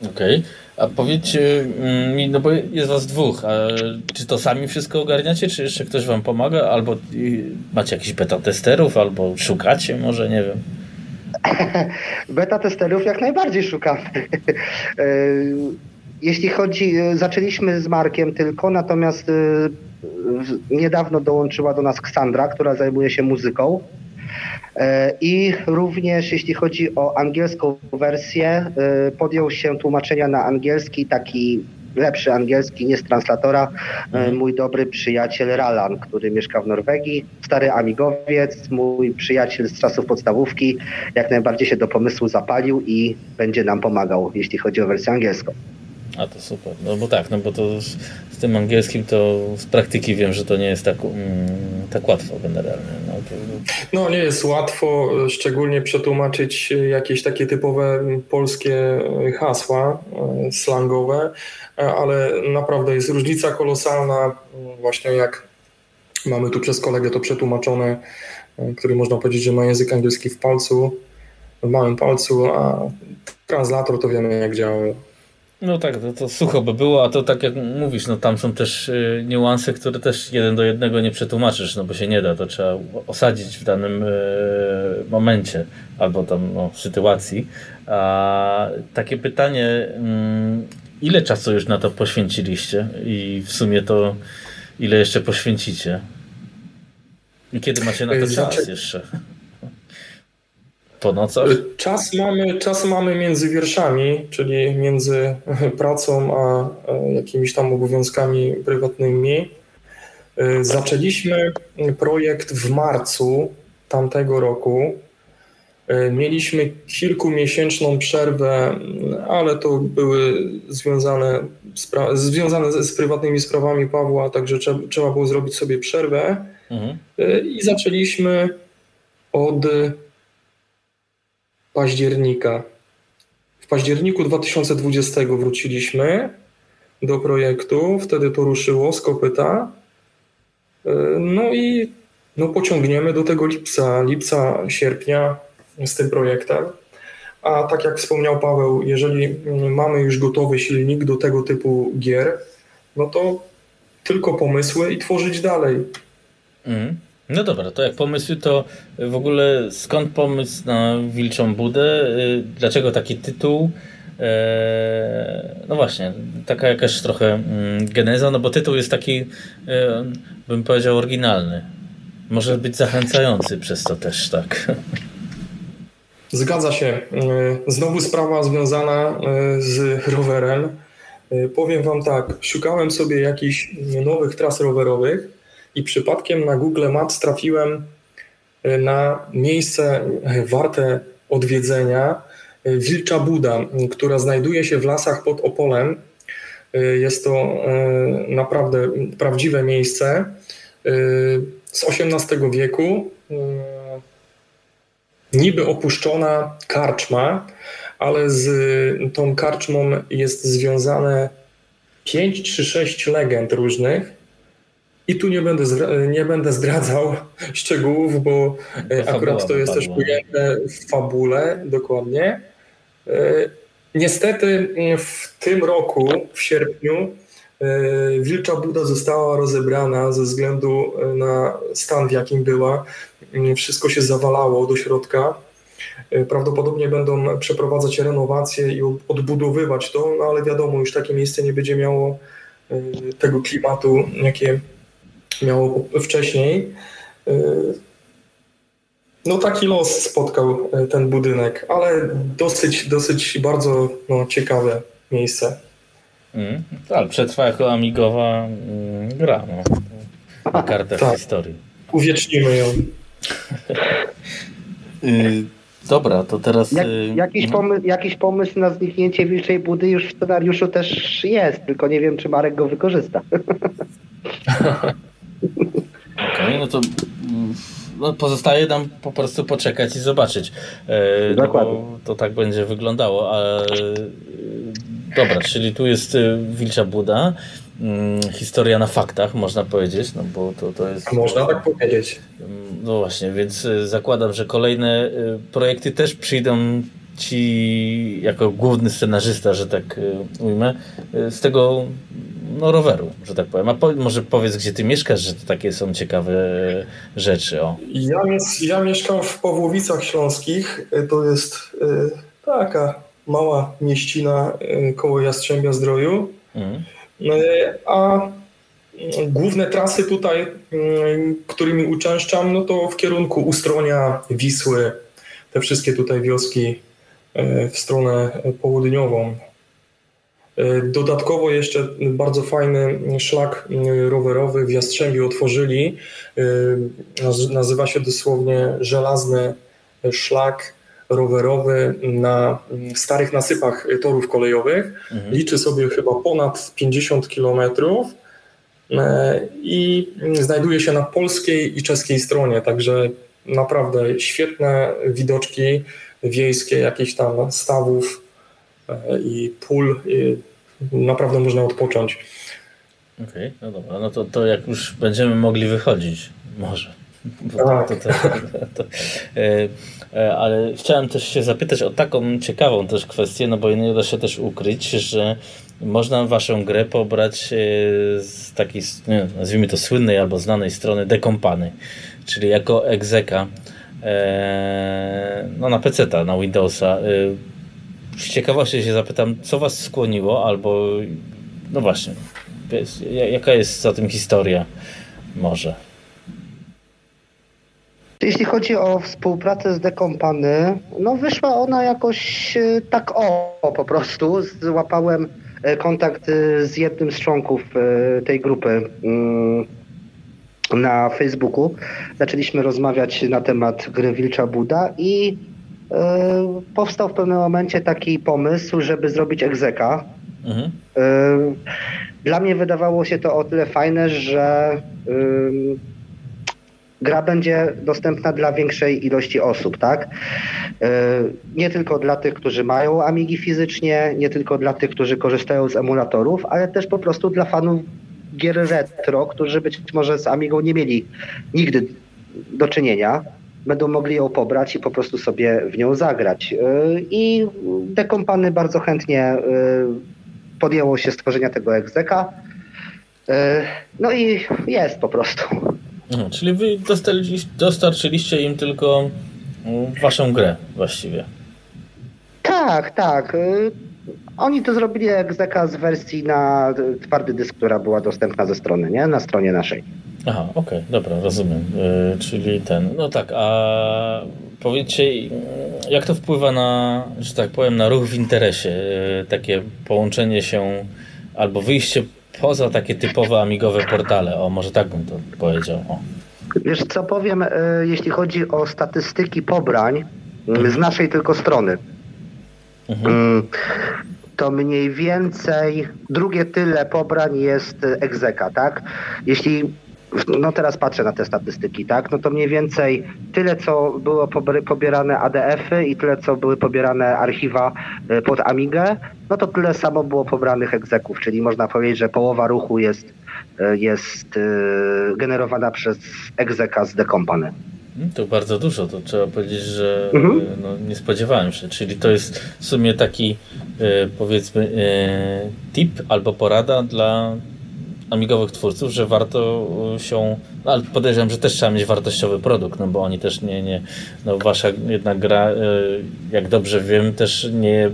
Okej. Okay. A powiedzcie mm, mi, no bo jest was dwóch, a czy to sami wszystko ogarniacie, czy jeszcze ktoś wam pomaga, albo macie jakichś beta testerów, albo szukacie, może nie wiem. [LAUGHS] beta testerów jak najbardziej szukamy. [LAUGHS] Jeśli chodzi, zaczęliśmy z Markiem tylko, natomiast niedawno dołączyła do nas Ksandra, która zajmuje się muzyką. E, I również jeśli chodzi o angielską wersję, e, podjął się tłumaczenia na angielski, taki lepszy angielski, nie z translatora, e, mhm. mój dobry przyjaciel Ralan, który mieszka w Norwegii, stary amigowiec, mój przyjaciel z czasów podstawówki, jak najbardziej się do pomysłu zapalił i będzie nam pomagał, jeśli chodzi o wersję angielską. A to super. No bo tak, no bo to z, tym angielskim to z praktyki wiem, że to nie jest tak, mm, tak łatwo generalnie. No, to... no nie jest łatwo, szczególnie przetłumaczyć jakieś takie typowe polskie hasła e, slangowe, e, ale naprawdę jest różnica kolosalna, właśnie jak mamy tu przez kolegę to przetłumaczone, e, który można powiedzieć, że ma język angielski w palcu, w małym palcu, a translator to wiemy jak działa. No tak, to, to sucho by było, a to tak jak mówisz, no tam są też y, niuanse, które też jeden do jednego nie przetłumaczysz, no bo się nie da, to trzeba osadzić w danym y, momencie albo tam no, sytuacji. A takie pytanie, y, ile czasu już na to poświęciliście i w sumie to ile jeszcze poświęcicie? I kiedy macie na to znaczy- czas jeszcze? Po nocach? Czas mamy, czas mamy między wierszami, czyli między [LAUGHS] pracą a jakimiś tam obowiązkami prywatnymi. Y, zaczęliśmy projekt w marcu tamtego roku. Y, mieliśmy kilkumiesięczną przerwę, ale to były związane, związane z prywatnymi sprawami Pawła, także trzeba, trzeba było zrobić sobie przerwę. Mhm. I zaczęliśmy od października. W październiku 2020 wróciliśmy do projektu, wtedy to ruszyło z kopyta. E, no i no pociągniemy do tego lipca, lipca, sierpnia z tym projektem. A tak jak wspomniał Paweł, jeżeli mamy już gotowy silnik do tego typu gier, no to tylko pomysły i tworzyć dalej. Mm. No dobra, to jak pomysły, to w ogóle skąd pomysł na Wilczą Budę? Y, dlaczego taki tytuł? E, no właśnie, taka jakaś trochę mm, geneza, no bo tytuł jest taki, e, bym powiedział, oryginalny. Może być zachęcający przez to też, tak. Zgadza się. Znowu sprawa związana z rowerem. Powiem Wam tak, szukałem sobie jakichś nowych tras rowerowych i przypadkiem na Google Maps trafiłem na miejsce warte odwiedzenia Wilcza Buda, która znajduje się w lasach pod Opolem. Jest to e, naprawdę prawdziwe miejsce e, z XVIII wieku. E, niby opuszczona karczma, ale z tą karczmą jest związane pięć czy sześć legend różnych. I tu nie będę, nie będę zdradzał szczegółów, bo akurat to jest też ujęte w fabule dokładnie. E, niestety e, w tym roku, w sierpniu, e, Wilcza Buda została rozebrana ze względu na stan, w jakim była. Wszystko się zawalało do środka. Prawdopodobnie będą przeprowadzać renowację i odbudowywać to, no ale wiadomo, już takie miejsce nie będzie miało tego klimatu, jakie miało wcześniej. No taki los spotkał e, ten budynek, ale dosyć, dosyć bardzo no, ciekawe miejsce. Mm, ale przetrwa jako amigowa mm, gra no, na kartach tak. historii. Uwiecznimy ją. y Dobra, to teraz. Jak, y, jakiś, no. pomysł, jakiś pomysł na zniknięcie Wilczej Budy już w scenariuszu też jest, tylko nie wiem, czy Marek go wykorzysta. [LAUGHS] Okej, okay, no to mm, no, pozostaje nam po prostu poczekać i zobaczyć. E, no Dokładnie. to tak będzie wyglądało. A, e, dobra, czyli tu jest e, Wilcza Buda. Mm, historia na faktach, można powiedzieć, no bo to, to jest... Można tak powiedzieć. No właśnie, więc zakładam, że kolejne projekty też przyjdą ci jako główny scenarzysta, że tak ujmę, z tego no, roweru, że tak powiem. A po, może powiedz, gdzie ty mieszkasz, że to takie są ciekawe rzeczy. O. Ja, ja mieszkam w Pawłowicach Śląskich. To jest y, taka mała mieścina y, koło Jastrzębia Zdroju. Mhm. Y, a główne trasy tutaj, którymi uczęszczam, no to w kierunku Ustronia, Wisły, te wszystkie tutaj wioski w stronę południową. E, dodatkowo jeszcze bardzo fajny szlak e, rowerowy w Jastrzębiu otworzyli. E, nazywa się dosłownie żelazny szlak rowerowy na starych nasypach torów kolejowych. Mhm. Liczy sobie chyba ponad 50 kilometrów i znajduje się na polskiej i czeskiej stronie, także naprawdę świetne widoczki wiejskie, jakieś tam stawów i pól naprawdę można odpocząć. Okej, okay, no dobra, no to, to jak już będziemy mogli wychodzić, może. Tak. To, to, to, e, e, ale chciałem też się zapytać o taką ciekawą też kwestię, no bo nie da się też ukryć, że można waszą grę pobrać e, z takiej, nie, nazwijmy to słynnej albo znanej strony dekompany, czyli jako egzeka no na PC, na Windowsa z ciekawości się zapytam, co was skłoniło, albo no właśnie, jaka jest za tym historia może? Jeśli chodzi o współpracę z Dekompany, no wyszła ona jakoś e, tak o, po prostu. Złapałem e, kontakt e, z jednym z członków tej grupy mm, na Facebooku. Zaczęliśmy rozmawiać na temat gry Wilcza Buda i powstał w pewnym momencie taki pomysł, żeby zrobić egzeka. Mhm. E, dla mnie wydawało się to o tyle fajne, że gra będzie dostępna dla większej ilości osób, tak? E, nie tylko dla tych, którzy mają Amigi fizycznie, nie tylko dla tych, którzy korzystają z emulatorów, ale też po prostu dla fanów gier retro, którzy być może z Amigą nie mieli nigdy do czynienia będą mogli ją pobrać i po prostu sobie w nią zagrać. Y, I Dekompany bardzo chętnie y, podjęło się stworzenia tego egzeka. Y, no i jest po prostu. Czyli wy dostarczyliście im tylko mm, waszą grę właściwie. Tak, tak. Oni to zrobili jak z wersji na twardy dysk, która była dostępna ze strony, nie? Na stronie naszej. Aha, okej, okay, dobra, rozumiem. Yy, czyli ten, no tak, a powiedzcie, jak to wpływa na, że tak powiem, na ruch w interesie, yy, takie połączenie się albo wyjście poza takie typowe amigowe portale, o może tak bym to powiedział. O. Wiesz co powiem, yy, jeśli chodzi o statystyki pobrań, mhm. z naszej tylko strony, mhm. Mm, to mniej więcej drugie tyle pobrań jest egzeka, tak? Jeśli no teraz patrzę na te statystyki, tak? No to mniej więcej tyle, co było pobierane ADF-y i tyle, co były pobierane archiwa y, pod Amigę, no to tyle samo było pobranych egzeków, czyli można powiedzieć, że połowa ruchu jest, y, jest y, generowana przez egzeka z Decompany. Hmm, to bardzo dużo, to trzeba powiedzieć, że mhm. no, nie spodziewałem się. Czyli to jest w sumie taki powiedzmy tip albo porada dla amigowych twórców, że warto się, no ale podejrzewam, że też trzeba mieć wartościowy produkt, no bo oni też nie, nie no wasza jednak gra, e, jak dobrze wiem, też nie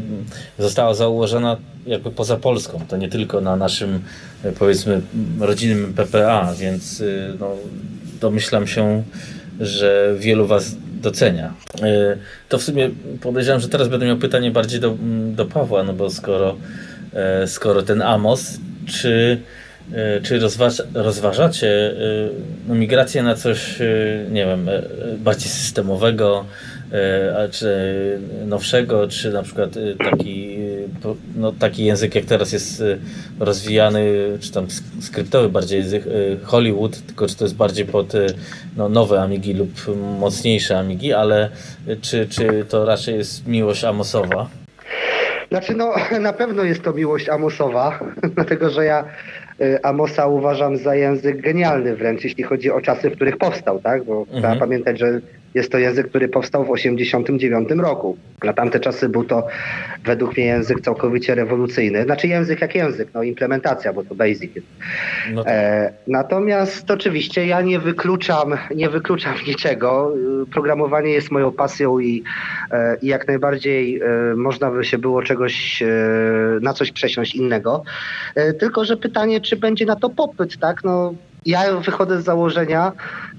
została założona jakby poza Polską, to nie tylko na naszym e, powiedzmy rodzinnym PPA, więc no, domyślam się, że wielu was docenia. To w sumie podejrzewam, że teraz będę miał pytanie bardziej do, do Pawła, no bo skoro, skoro ten Amos, czy czy rozważa, rozważacie e, no, migrację na coś, e, nie wiem, bardziej systemowego, czy nowszego, czy na przykład taki, no, taki język jak teraz jest rozwijany, czy tam skryptowy bardziej język Hollywood, tylko czy to jest bardziej pod no, nowe Amigi lub mocniejsze Amigi, ale czy, czy to raczej jest miłość Amosowa? Znaczy, no, [LAUGHS] na pewno jest to miłość Amosowa, [LAUGHS] dlatego że ja Amosa uważam za język genialny wręcz, jeśli chodzi o czasy, w których powstał, tak? Bo mhm. trzeba pamiętać, że jest to język, który powstał w 1989 roku. Na tamte czasy był to według mnie język całkowicie rewolucyjny. Znaczy język jak język, no implementacja, bo to basic jest. No tak. e, natomiast oczywiście ja nie wykluczam, nie wykluczam niczego. Programowanie jest moją pasją i, e, i jak najbardziej e, można by się było czegoś, e, na coś przesiąść innego. E, tylko, że pytanie, czy będzie na to popyt, tak? No, ja wychodzę z założenia,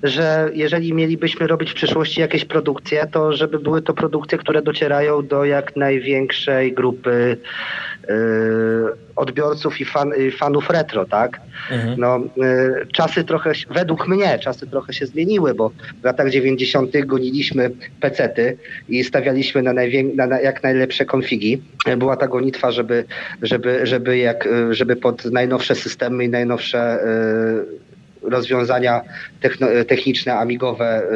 że jeżeli mielibyśmy robić w przyszłości jakieś produkcje, to żeby były to produkcje, które docierają do jak największej grupy yy, odbiorców i, fan, i, fanów retro, tak? Mhm. No, yy, czasy trochę, według mnie, czasy trochę się zmieniły, bo w latach 90. goniliśmy pecety i stawialiśmy na, najwię- na, na jak najlepsze konfigi. Była ta gonitwa, żeby, żeby, żeby, jak, żeby pod najnowsze systemy i najnowsze rozwiązania techniczne, amigowe y,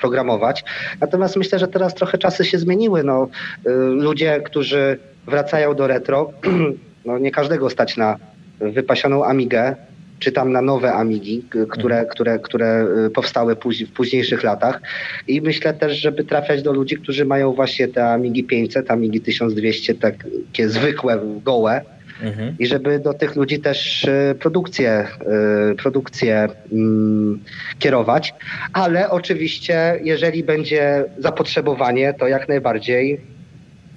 programować. Natomiast myślę, że teraz trochę czasy się zmieniły. No, y, ludzie, którzy wracają do retro, [CLEARS THROAT] no nie każdego stać na wypasioną Amigę, czy tam na nowe Amigi, które, mhm. które, które y, powstały w późniejszych latach. I myślę też, żeby trafiać do ludzi, którzy mają właśnie te Amigi 500, Amigi 1200, takie zwykłe, gołe, Mhm. I żeby do tych ludzi też e, produkcję, e, produkcję mm, kierować. Ale oczywiście, jeżeli będzie zapotrzebowanie, to jak najbardziej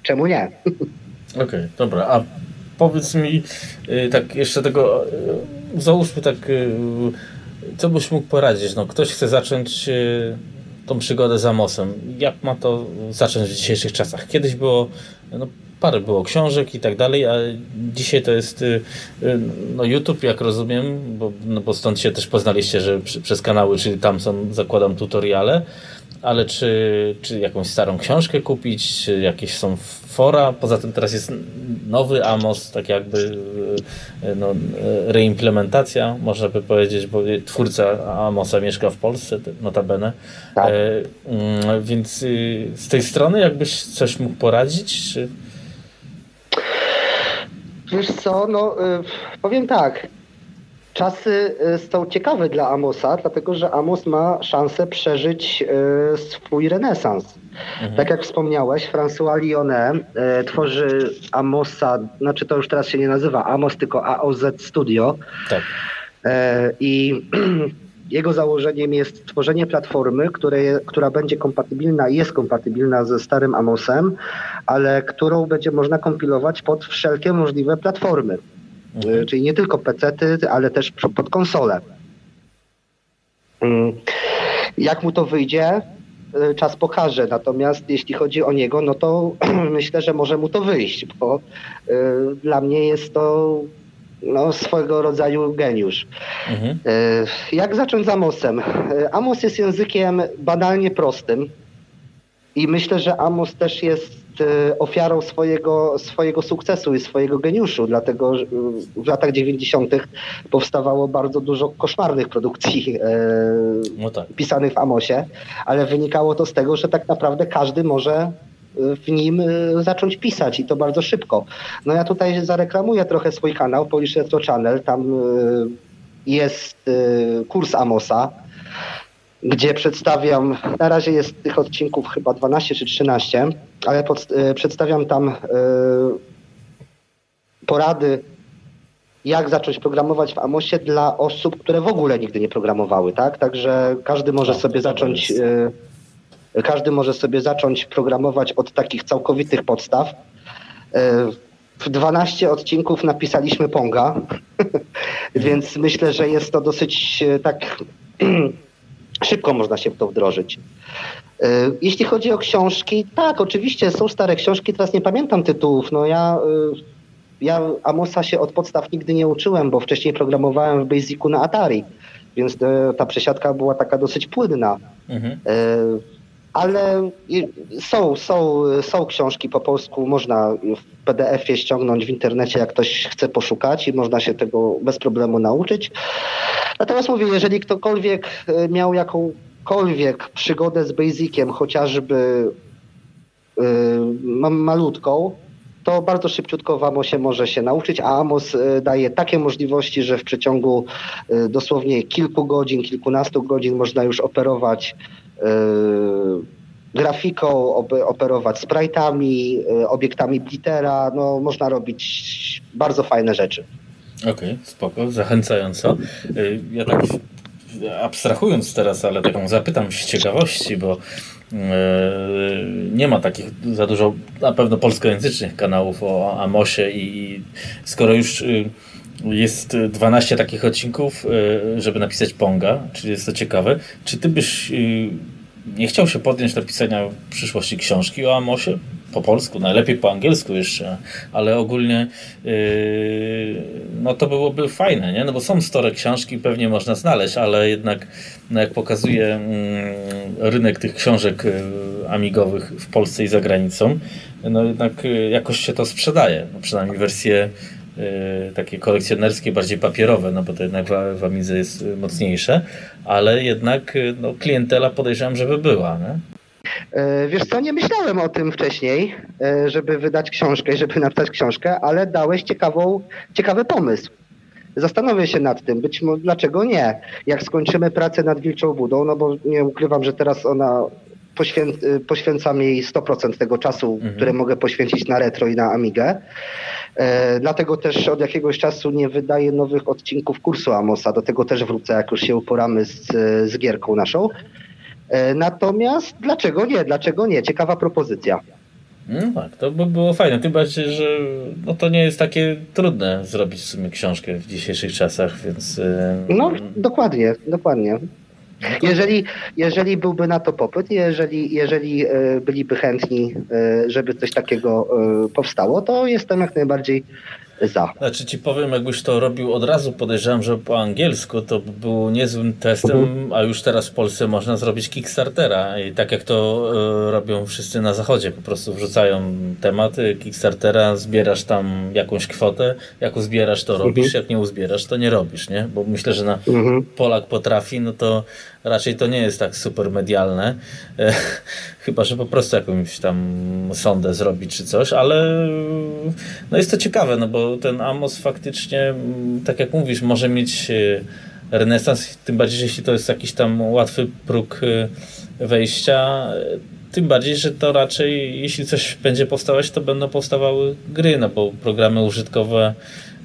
czemu nie? [LAUGHS] Okej, okay, dobra. A powiedz mi e, tak jeszcze tego, załóżmy tak, co byś mógł poradzić? No, ktoś chce zacząć tą przygodę z Amosem. Jak ma to zacząć w dzisiejszych czasach? Kiedyś było no, parę było książek i tak dalej, a dzisiaj to jest y, y, no YouTube, jak rozumiem, bo, no bo stąd się też poznaliście, że przez kanały, czyli tam są, zakładam, tutoriale, ale czy, czy jakąś starą książkę kupić, czy jakieś są fora, poza tym teraz jest nowy Amos, tak jakby y, no, reimplementacja, można by powiedzieć, bo twórca Amosa mieszka w Polsce, notabene. Tak. E, więc z tej strony jakbyś coś mógł poradzić, czy... Wiesz co, no y, powiem tak. Czasy y, są ciekawe dla Amosa, dlatego że Amos ma szansę przeżyć y, swój renesans. Mhm. Tak jak wspomniałeś, François Lyonnet tworzy Amosa, znaczy to już teraz się nie nazywa Amos, tylko AOZ Studio. Tak. I [CLEARS THROAT] Jego założeniem jest stworzenie platformy, które, która będzie kompatybilna i jest kompatybilna ze starym Amosem, ale którą będzie można kompilować pod wszelkie możliwe platformy. Mhm. Czyli nie tylko PC-ty, ale też pod konsole. Mm. Jak mu to wyjdzie, y, czas pokaże. Natomiast jeśli chodzi o niego, no to [CLEARS THROAT] myślę, że może mu to wyjść, bo y, dla mnie jest to no, swojego rodzaju geniusz. Mhm. Y, jak zacząć z Amosem? Amos jest językiem banalnie prostym i myślę, że Amos też jest E, ofiarą swojego, swojego sukcesu i swojego geniuszu, dlatego w latach 90. powstawało bardzo dużo koszmarnych produkcji e, no tak. pisanych w Amosie, ale wynikało to z tego, że tak naprawdę każdy może e, w nim zacząć pisać i to bardzo szybko. No ja tutaj zareklamuję trochę swój kanał Polish Retro Channel, tam jest kurs Amosa, gdzie przedstawiam, na razie jest tych odcinków chyba 12 czy 13, ale pod, y, przedstawiam tam y, porady, jak zacząć programować w Amosie dla osób, które w ogóle nigdy nie programowały, tak? Także każdy może tak, sobie zacząć y, każdy może sobie zacząć programować od takich całkowitych podstaw. W 12 odcinków napisaliśmy Ponga, [LAUGHS] więc myślę, że jest to dosyć tak [CLEARS THROAT] Szybko można się w to wdrożyć. E, jeśli chodzi o książki, tak, oczywiście są stare książki, teraz nie pamiętam tytułów. No ja, e, ja Amosa się od podstaw nigdy nie uczyłem, bo wcześniej programowałem w Basicu na Atari, więc e, ta przesiadka była taka dosyć płynna. Mhm. Ale są, są, są książki po polsku, można w PDF-ie ściągnąć w internecie, jak ktoś chce poszukać i można się tego bez problemu nauczyć. Natomiast mówię, jeżeli ktokolwiek e, miał jakąkolwiek przygodę z Basiciem, chociażby yy, malutką, to bardzo szybciutko w Amosie może się nauczyć, a Amos e, daje takie możliwości, że w przeciągu dosłownie kilku godzin, kilkunastu godzin można już operować grafiką, operować sprite'ami, obiektami Blittera, no można robić bardzo fajne rzeczy. Okej, okay, spoko, zachęcająco. Y, ja tak abstrahując teraz, ale taką zapytam z ciekawości, bo nie ma takich za dużo na pewno polskojęzycznych kanałów o Amosie i skoro już jest 12 takich odcinków, żeby napisać Ponga, czyli jest to ciekawe, czy ty byś nie chciał się podjąć do pisania w przyszłości książki o Amosie? Po polsku, najlepiej po angielsku jeszcze, ale ogólnie no to byłoby fajne, nie? No bo są stare książki, pewnie można znaleźć, ale jednak no jak pokazuje yy, rynek tych książek amigowych w Polsce i za granicą, no jednak jakoś się to sprzedaje, no przynajmniej wersje takie kolekcjonerskie, bardziej papierowe, no bo to jednak w, Amidze jest mocniejsze, ale jednak y, no, klientela podejrzewam, żeby była. Nie? Wiesz co, nie myślałem o tym wcześniej, e, żeby wydać książkę, żeby napisać książkę, ale dałeś ciekawą, ciekawy pomysł. Zastanowię się nad tym, być może dlaczego nie. Jak skończymy pracę nad Wilczą Budą, no bo nie ukrywam, że teraz ona poświę, poświęcam jej 100% tego czasu, mhm. które mogę poświęcić na retro i na Amigę. E, dlatego też od jakiegoś czasu nie wydaję nowych odcinków kursu Amosa. Do tego też wrócę, jak już się uporamy z, z gierką naszą. E, natomiast dlaczego nie? Dlaczego nie? Ciekawa propozycja. No tak, to by było fajne. Tym bardziej, że no to nie jest takie trudne zrobić w sumie książkę w dzisiejszych czasach, więc. E, no, dokładnie, dokładnie. Jeżeli, jeżeli byłby na to popyt, jeżeli, jeżeli e, byliby chętni, e, żeby coś takiego e, powstało, to jestem jak najbardziej za. Znaczy ci powiem, jakbyś to robił od razu, podejrzewam, że po angielsku to by było niezłym testem, a już teraz w Polsce można zrobić Kickstartera i tak jak to y, robią wszyscy na zachodzie, po prostu wrzucają tematy Kickstartera, zbierasz tam jakąś kwotę, jak uzbierasz to robisz, mhm. jak nie uzbierasz to nie robisz, nie? Bo myślę, że na mhm. Polak potrafi, no to raczej to nie jest tak super medialne, e, chyba, że po prostu jakąś tam sondę zrobić czy coś, ale no jest to ciekawe, no bo ten Amos faktycznie, tak jak mówisz, może mieć e, renesans, tym bardziej, jeśli to jest jakiś tam łatwy próg e, wejścia, tym bardziej, że to raczej, jeśli coś będzie powstawać, to będą powstawały gry, no bo programy użytkowe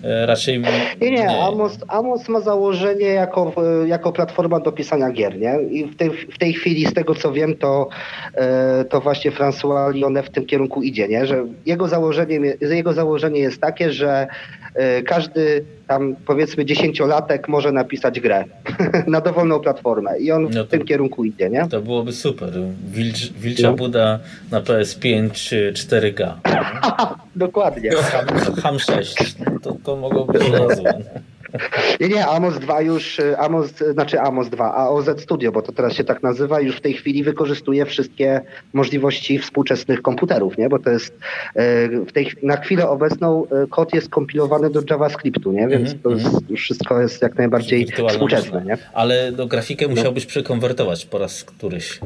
raczej... Nie, nie, Amos, Amos ma założenie jako, jako platforma do pisania gier, nie? I w tej, w tej chwili, z tego co wiem, to, to właśnie François Lyonnet w tym kierunku idzie, nie? Że jego założenie, jego założenie jest takie, że każdy tam powiedzmy dziesięciolatek może napisać grę [LAUGHS] na dowolną platformę i on no w tym kierunku idzie, nie? To byłoby super. Wilcz, Wilcza no. Buda na PS5 4K. [LAUGHS] Dokładnie. Ham, Ham 6. To, to mogłoby być. [LAUGHS] Nie, nie, Amos 2 już, y, Amos, znaczy Amos 2, AOZ Studio, bo to teraz się tak nazywa, już w tej chwili wykorzystuje wszystkie możliwości współczesnych komputerów, nie? Bo to jest y, w tej, na chwilę obecną y, kod jest kompilowany do JavaScriptu, nie? Więc -hmm. to jest, mhm. wszystko jest jak najbardziej współczesne, nie? Ale do grafikę musiałbyś przekonwertować po raz któryś.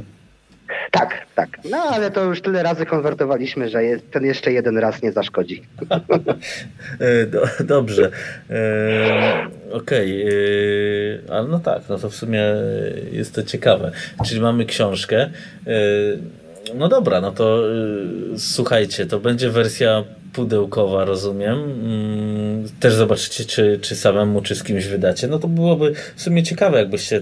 Tak, tak. No ale to już tyle razy konwertowaliśmy, że ten jeszcze jeden raz nie zaszkodzi. [LAUGHS] E, dobrze. E, Okej. Okay. E, ale no tak, no to w sumie jest to ciekawe. Czyli mamy książkę. E, no dobra, no to słuchajcie, to będzie wersja pudełkowa, rozumiem. Mm, też zobaczycie, czy, czy samemu, czy z kimś wydacie. No to byłoby w sumie ciekawe, jakbyście.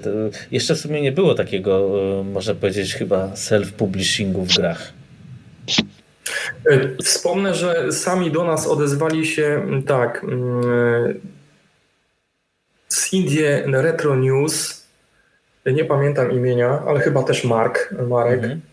Jeszcze w sumie nie było takiego, e, można powiedzieć, chyba self-publishingu w grach. E, wspomnę, że sami do nas odezwali się tak. Z Indie Retro News. Nie pamiętam imienia, ale chyba też Mark, Marek. Mhm E,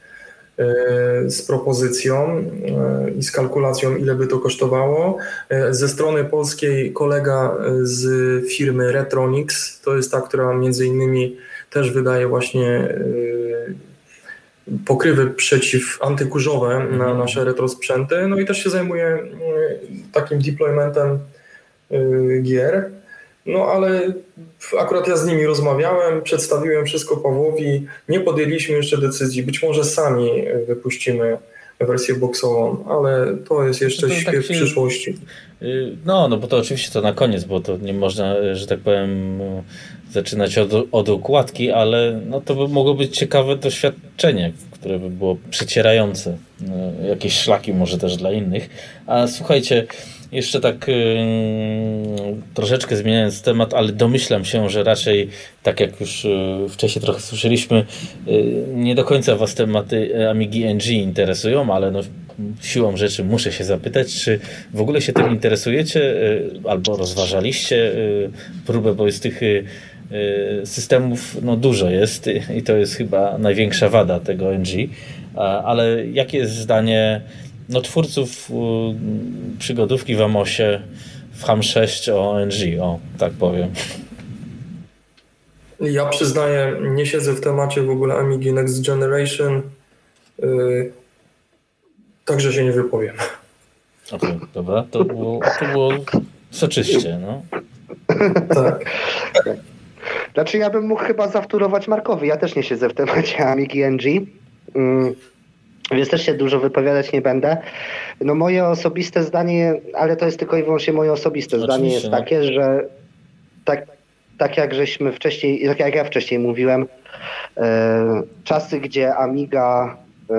z propozycją e, i z kalkulacją, ile by to kosztowało. E, ze strony polskiej kolega z firmy Retronix, to jest ta, która między innymi też wydaje właśnie pokrywy przeciw antykurzowe na mhm. nasze retrosprzęty, no i też się zajmuje takim deploymentem gier. No ale akurat ja z nimi rozmawiałem, przedstawiłem wszystko Pawłowi, nie podjęliśmy jeszcze decyzji, być może sami wypuścimy wersję boksową, ale to jest jeszcze to śpiew tak przyszłości. Y, no, no bo to oczywiście to na koniec, bo to nie można, że tak powiem, zaczynać od, od układki, ale no to by mogło być ciekawe doświadczenie, które by było przecierające. No, jakieś szlaki może też dla innych. A słuchajcie, jeszcze tak yy, troszeczkę zmieniając temat, ale domyślam się, że raczej, tak jak już yy, wcześniej trochę słyszeliśmy, yy, nie do końca Was tematy Amigi NG interesują, ale no, siłą rzeczy muszę się zapytać, czy w ogóle się tym interesujecie y, albo rozważaliście y, próbę, bo jest tych y, systemów no, dużo jest i to jest chyba największa wada tego NG, ale jakie jest zdanie no, twórców przygodówki w Amosie w HAM 6 o ONG, o tak powiem. Ja przyznaję, nie siedzę w temacie w ogóle Amigi Next Generation, yy, także się nie wypowiem. Okej, okay, dobra, to było, to było soczyście, no. tak. Znaczy ja bym mógł chyba zawtórować Markowi, ja też nie siedzę w temacie Amigi NG. Mm więc też się dużo wypowiadać nie będę. No moje osobiste zdanie, ale to jest tylko i wyłącznie moje osobiste Oczywiście, zdanie jest no. takie, że tak, tak jak żeśmy wcześniej, tak jak ja wcześniej mówiłem, e, czasy, gdzie Amiga e,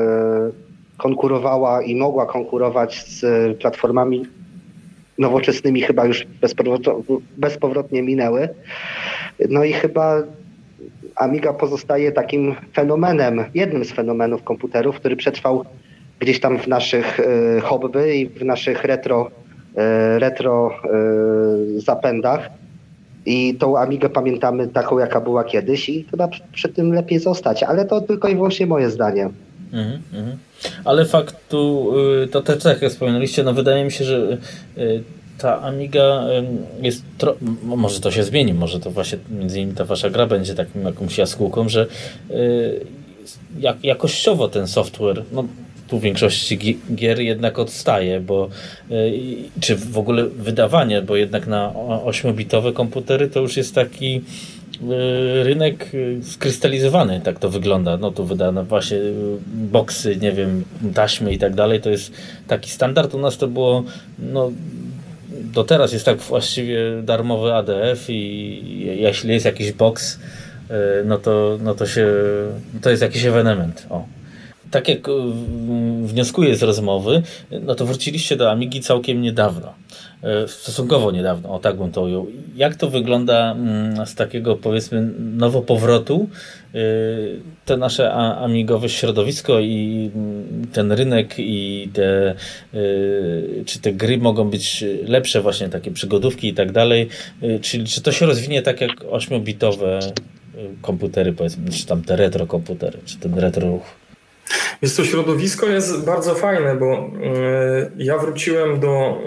konkurowała i mogła konkurować z platformami nowoczesnymi chyba już bezpowrotnie minęły. No i chyba Amiga pozostaje takim fenomenem, jednym z fenomenów komputerów, który przetrwał gdzieś tam w naszych e, hobby i w naszych retro, e, retro e, zapędach. I tą Amigę pamiętamy taką, jaka była kiedyś i chyba przy tym lepiej zostać, ale to tylko i wyłącznie moje zdanie. Mm -hmm. Ale faktu, y, to też tak jak wspominaliście, no wydaje mi się, że y, ta Amiga jest, może to się zmieni, może to właśnie między innymi ta wasza gra będzie takim jakąś jaskółką, że y, jak, jakościowo ten software, no tu w większości gier jednak odstaje, bo y, czy w ogóle wydawanie, bo jednak na 8-bitowe komputery to już jest taki y, rynek skrystalizowany, tak to wygląda. No tu wydano właśnie boksy, nie wiem, taśmy i tak dalej, to jest taki standard. U nas to było no, do teraz jest tak właściwie darmowy ADF i jeśli jest jakiś box, e, no to, no to się, to jest jakiś ewenement. O. tak jak wnioskuję z rozmowy, no to wróciliście do Amigi całkiem niedawno. E, stosunkowo niedawno, o tak bym to ujął. Jak to wygląda mm, z takiego powiedzmy nowopowrotu e, te nasze amigowe środowisko i mm, ten rynek i te czy te gry mogą być lepsze właśnie takie przygodówki i tak dalej, czyli czy to się rozwinie tak jak 8-bitowe komputery powiedzmy, czy tam te retro komputery, czy ten retro ruch? Jest to środowisko jest bardzo fajne, bo ja wróciłem do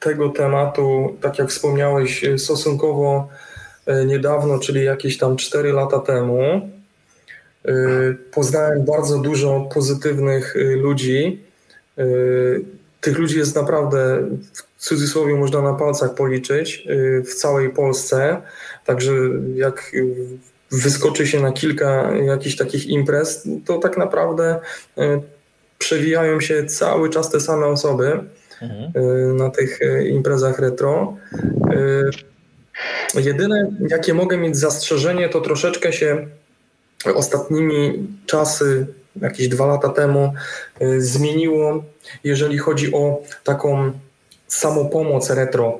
tego tematu, tak jak wspomniałeś, stosunkowo e, niedawno, czyli jakieś tam 4 lata temu. E, poznałem bardzo dużo pozytywnych e, ludzi. Tych ludzi jest naprawdę, w cudzysłowie można na palcach policzyć, w całej Polsce. Także jak wyskoczy się na kilka jakichś takich imprez, to tak naprawdę przewijają się cały czas te same osoby. Mhm. Y, na tych y, imprezach retro. Jedyne, jakie mogę mieć zastrzeżenie, to troszeczkę się ostatnimi czasy, jakieś dwa lata temu, zmieniło, jeżeli chodzi o taką samopomoc retro.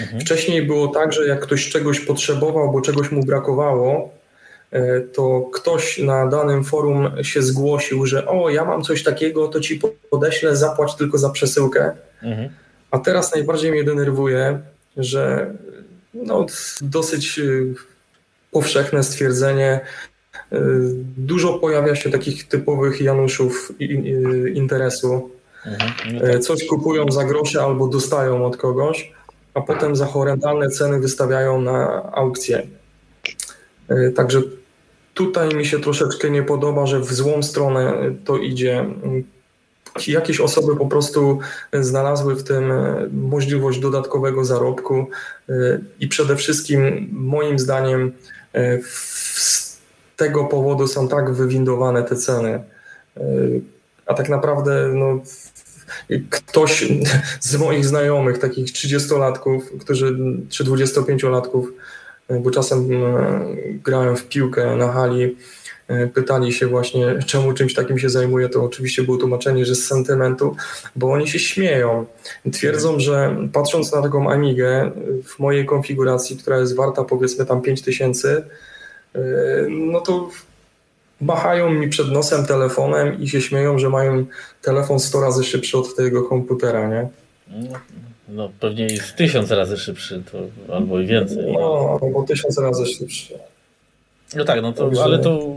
Mhm. Wcześniej było tak, że jak ktoś czegoś potrzebował, bo czegoś mu brakowało, to ktoś na danym forum się zgłosił, że o, ja mam coś takiego, to ci podeślę, zapłać tylko za przesyłkę. Mhm. A teraz najbardziej mnie denerwuje, że no, dosyć y, powszechne stwierdzenie. Y, dużo pojawia się takich typowych Januszów interesu. Mhm. No tak. Coś kupują za grosze albo dostają od kogoś, a potem za horrendalne ceny wystawiają na aukcję. Także tutaj mi się troszeczkę nie podoba, że w złą stronę to idzie jakieś osoby po prostu znalazły w tym e, możliwość dodatkowego zarobku e, i przede wszystkim moim zdaniem e, z tego powodu są tak wywindowane te ceny. A tak naprawdę no, ktoś z moich znajomych, takich 30-latków, którzy, czy 25-latków, bo czasem grałem w piłkę na hali, E, pytali się właśnie, czemu czymś takim się zajmuje, to oczywiście było tłumaczenie, że z sentymentu, bo oni się śmieją. Twierdzą, że patrząc na taką Amigę w mojej konfiguracji, która jest warta powiedzmy tam 5000, e, no to machają mi przed nosem telefonem i się śmieją, że mają telefon 100 razy szybszy od tego komputera, nie? No pewnie jest tysiąc razy szybszy, to, albo i więcej. No, albo tysiąc razy szybszy. No tak, no to, ale to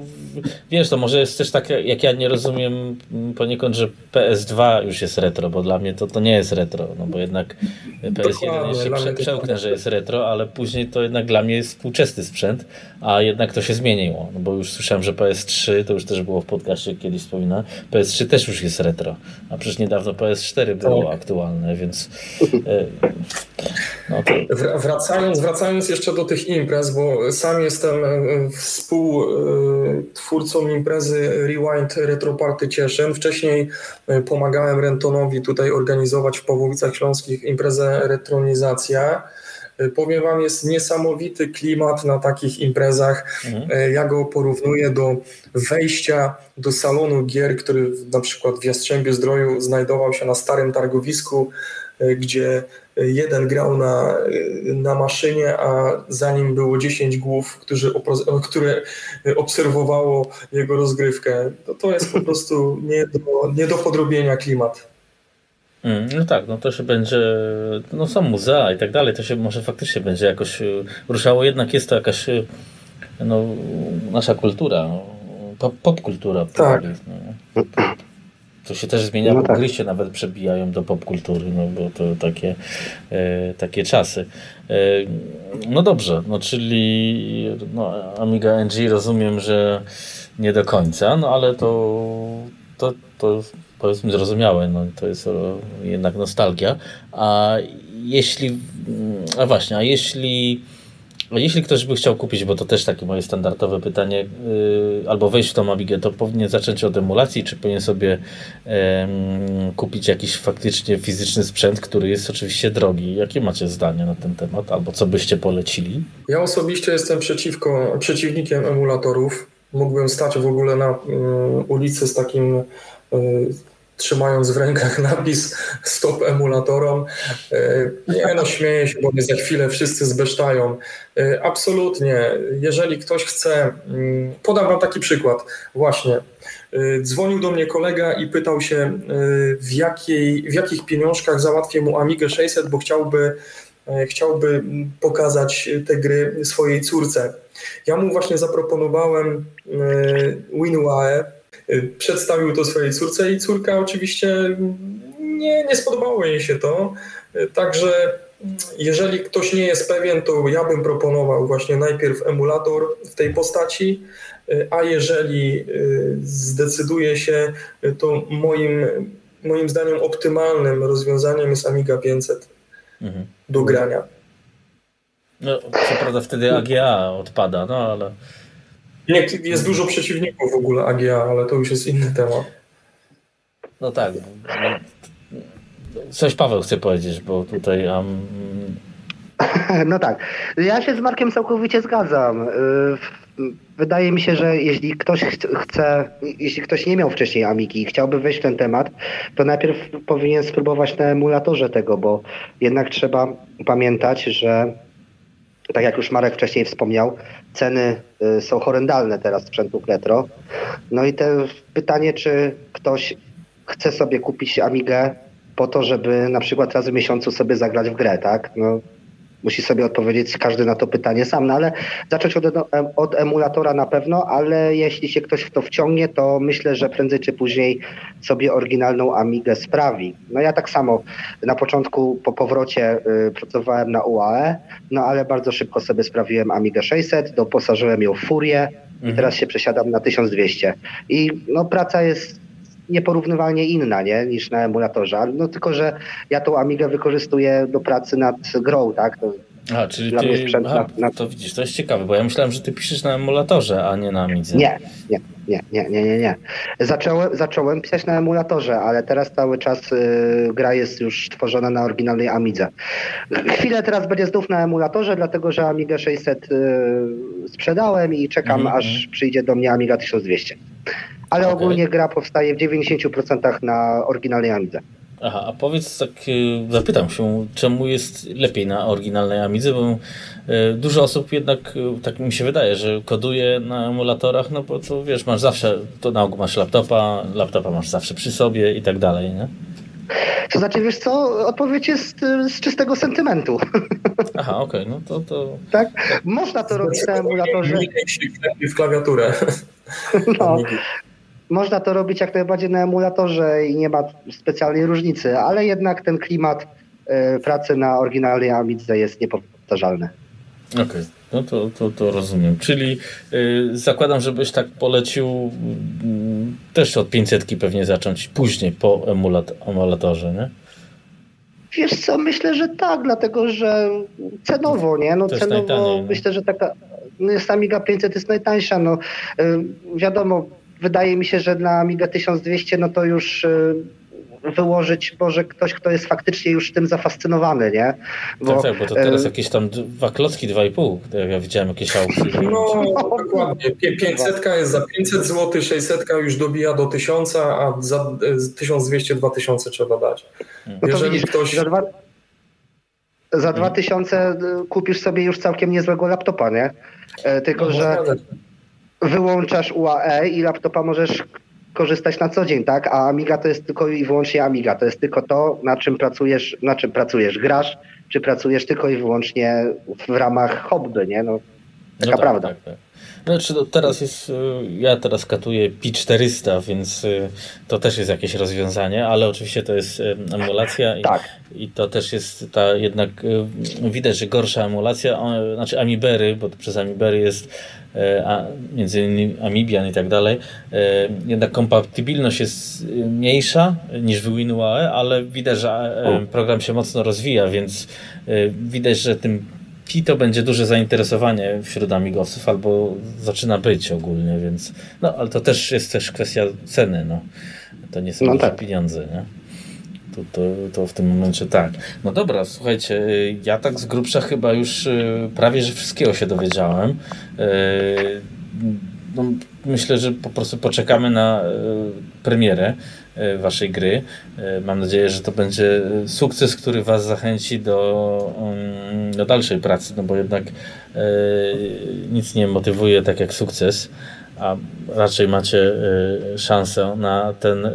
wiesz, to może jest też tak, jak ja nie rozumiem poniekąd, że PS2 już jest retro, bo dla mnie to, to nie jest retro, no bo jednak PS1 jeszcze prze, przełknę, że jest retro, ale później to jednak dla mnie jest współczesny sprzęt, a jednak to się zmieniło, no bo już słyszałem, że PS3, to już też było w podcaście kiedyś wspominane, PS3 też już jest retro, a przecież niedawno PS4 było tak. aktualne, więc e, [LAUGHS] no to... Wracając, wracając jeszcze do tych imprez, bo sam jestem e, współtwórcą imprezy Rewind Retro Party Cieszyn. Wcześniej e, pomagałem Rentonowi tutaj organizować w Pawłowicach Śląskich imprezę Retronizacja. E, powiem Wam, jest niesamowity klimat na takich imprezach. Mhm. Ja go porównuję do wejścia do salonu gier, który na przykład w Jastrzębiu Zdroju znajdował się na starym targowisku, gdzie jeden grał na, na maszynie, a za nim było 10 głów, którzy, które obserwowało jego rozgrywkę. To, to jest po [LAUGHS] prostu nie do, nie do podrobienia klimat. Mm, no tak, no to się będzie, no są muzea i tak dalej, to się może faktycznie będzie jakoś y, ruszało, jednak jest to jakaś no, nasza kultura, pop, pop. Tak. No. [CLEARS THROAT] To się też zmienia, no bo tak. gry się nawet przebijają do popkultury, no bo to takie, e, takie czasy. E, no dobrze, no czyli no, Amiga NG rozumiem, że nie do końca, no ale to, to, to powiedzmy zrozumiałe, no to jest jednak nostalgia. A jeśli, a właśnie, a jeśli jeśli ktoś by chciał kupić, bo to też takie moje standardowe pytanie, yy, albo wejść w tą Amigę, to powinien zacząć od emulacji, czy powinien sobie yy, kupić jakiś faktycznie fizyczny sprzęt, który jest oczywiście drogi. Jakie macie zdanie na ten temat, albo co byście polecili? Ja osobiście jestem przeciwko, przeciwnikiem emulatorów. mógłbym stać w ogóle na y, ulicy z takim y, trzymając w rękach [LAUGHS] napis stop emulatorom. Nie no, śmieję się, bo mnie za chwilę wszyscy zbesztają. Absolutnie. Jeżeli ktoś chce, mm, podam wam taki przykład. Właśnie. Dzwonił do mnie kolega i pytał się, w, jakiej, w jakich pieniążkach załatwię mu Amigę 600, bo chciałby, chciałby pokazać te gry swojej córce. Ja mu właśnie zaproponowałem WinUAE, przedstawił to swojej córce i córka oczywiście nie, nie spodobało jej się to. Także jeżeli ktoś nie jest pewien, to ja bym proponował właśnie najpierw emulator w tej postaci, a jeżeli zdecyduje się, to moim, moim zdaniem optymalnym rozwiązaniem jest Amiga 500 mhm. do grania. No, co prawda wtedy AGA odpada, no ale... Nie, jest dużo przeciwników w ogóle AGA, ale to już jest inny temat. No tak. Coś Paweł chce powiedzieć, bo tutaj... Um... [LAUGHS] No tak. Ja się z Markiem całkowicie zgadzam. Y, wydaje mi się, że jeśli ktoś chce, jeśli ktoś nie miał wcześniej Amiki i chciałby wejść w ten temat, to najpierw powinien spróbować na emulatorze tego, bo jednak trzeba pamiętać, że tak jak już Marek wcześniej wspomniał, ceny y, są horrendalne teraz sprzętów retro. No i te pytanie, czy ktoś chce sobie kupić Amigę po to, żeby na przykład raz w miesiącu sobie zagrać w grę, tak? No, musi sobie odpowiedzieć każdy na to pytanie sam, no ale zacząć od, od, emulatora na pewno, ale jeśli się ktoś w to wciągnie, to myślę, że prędzej czy później sobie oryginalną Amigę sprawi. No ja tak samo na początku po powrocie y, pracowałem na UAE, no ale bardzo szybko sobie sprawiłem Amigę 600, doposażyłem ją w Furię i mhm. teraz się przesiadam na 1200. I no praca jest nieporównywalnie inna nie, niż na emulatorze. No tylko, że ja tą Amigę wykorzystuję do pracy nad grą, tak? To a, czyli ty, sprzęt aha, na, na... to widzisz, to jest ciekawe, bo ja myślałem, że ty piszesz na emulatorze, a nie na Amidze. Nie, nie, nie, nie, nie, nie, nie. Zacząłem, zacząłem pisać na emulatorze, ale teraz cały czas y, gra jest już tworzona na oryginalnej Amidze. Chwilę teraz będzie znów na emulatorze, dlatego że Amiga 600 y, sprzedałem i czekam, mm -hmm. aż przyjdzie do mnie Amiga 1200 ale okay. ogólnie gra powstaje w 90% na oryginalnej Amidze. Aha, a powiedz tak, y, zapytam się, czemu jest lepiej na oryginalnej Amidze, bo y, dużo osób jednak, y, tak mi się wydaje, że koduje na emulatorach, no bo to wiesz, masz zawsze, to na ogół masz laptopa, laptopa masz zawsze przy sobie i tak dalej, nie? To znaczy, wiesz co, odpowiedź jest z czystego sentymentu. [LAUGHS] Aha, okej, okay, no to, to... Tak, można to robić na emulatorze. w klawiaturę. No, [LAUGHS] można to robić jak najbardziej na emulatorze i nie ma specjalnej różnicy, ale jednak ten klimat y, pracy na oryginalnej Amidze jest niepowtarzalny. Okej, okay. no to, to, to rozumiem. Czyli y, zakładam, żebyś tak polecił y, też od 500 pewnie zacząć później po emulat emulatorze, nie? Wiesz co, myślę, że tak, dlatego że cenowo, nie? No cenowo no. myślę, że taka no jest Amiga 500 jest najtańsza, no y, wiadomo, wydaje mi się, że na Amiga 1200 no to już y, wyłożyć może ktoś, kto jest faktycznie już tym zafascynowany, nie? Bo, tak, tak, bo to teraz y, jakieś tam dwa klocki, dwa i pół, ja widziałem jakieś aukcje. No, [LAUGHS] dokładnie. 500 jest za 500 zł, 600 już dobija do 1000, a za 1200, 2000 trzeba dać. No Jeżeli widzisz, ktoś... Za, dwa, za 2000 kupisz sobie już całkiem niezłego laptopa, nie? E, tylko, no, że wyłączasz UAE i laptopa możesz korzystać na co dzień, tak? A Amiga to jest tylko i wyłącznie Amiga. To jest tylko to, na czym pracujesz, na czym pracujesz. Grasz, czy pracujesz tylko i wyłącznie w ramach hobby, nie? No, taka no tak, prawda. Tak, tak. Znaczy, no teraz jest, y, ja teraz katuję P400, więc y, to też jest jakieś rozwiązanie, ale oczywiście to jest y, emulacja i, tak. i to też jest ta jednak, widać, że gorsza emulacja, znaczy Amibery, bo przez Amibery jest a między innymi Amibian i tak dalej, jednak kompatybilność jest mniejsza niż w WinUAE, ale widać, że program się mocno rozwija, więc widać, że tym Pi to będzie duże zainteresowanie wśród amigowców, albo zaczyna być ogólnie, więc no, ale to też jest też kwestia ceny, no. To nie są no tak. pieniądze, nie? To, to, to w tym momencie tak. No dobra, słuchajcie, ja tak z grubsza chyba już y, prawie, że wszystkiego się dowiedziałem. Y, no, myślę, że po prostu poczekamy na premierę waszej gry. Mam nadzieję, że to będzie sukces, który was zachęci do, mm, do dalszej pracy, no bo jednak nic nie motywuje tak jak sukces a raczej macie szansę na, ten,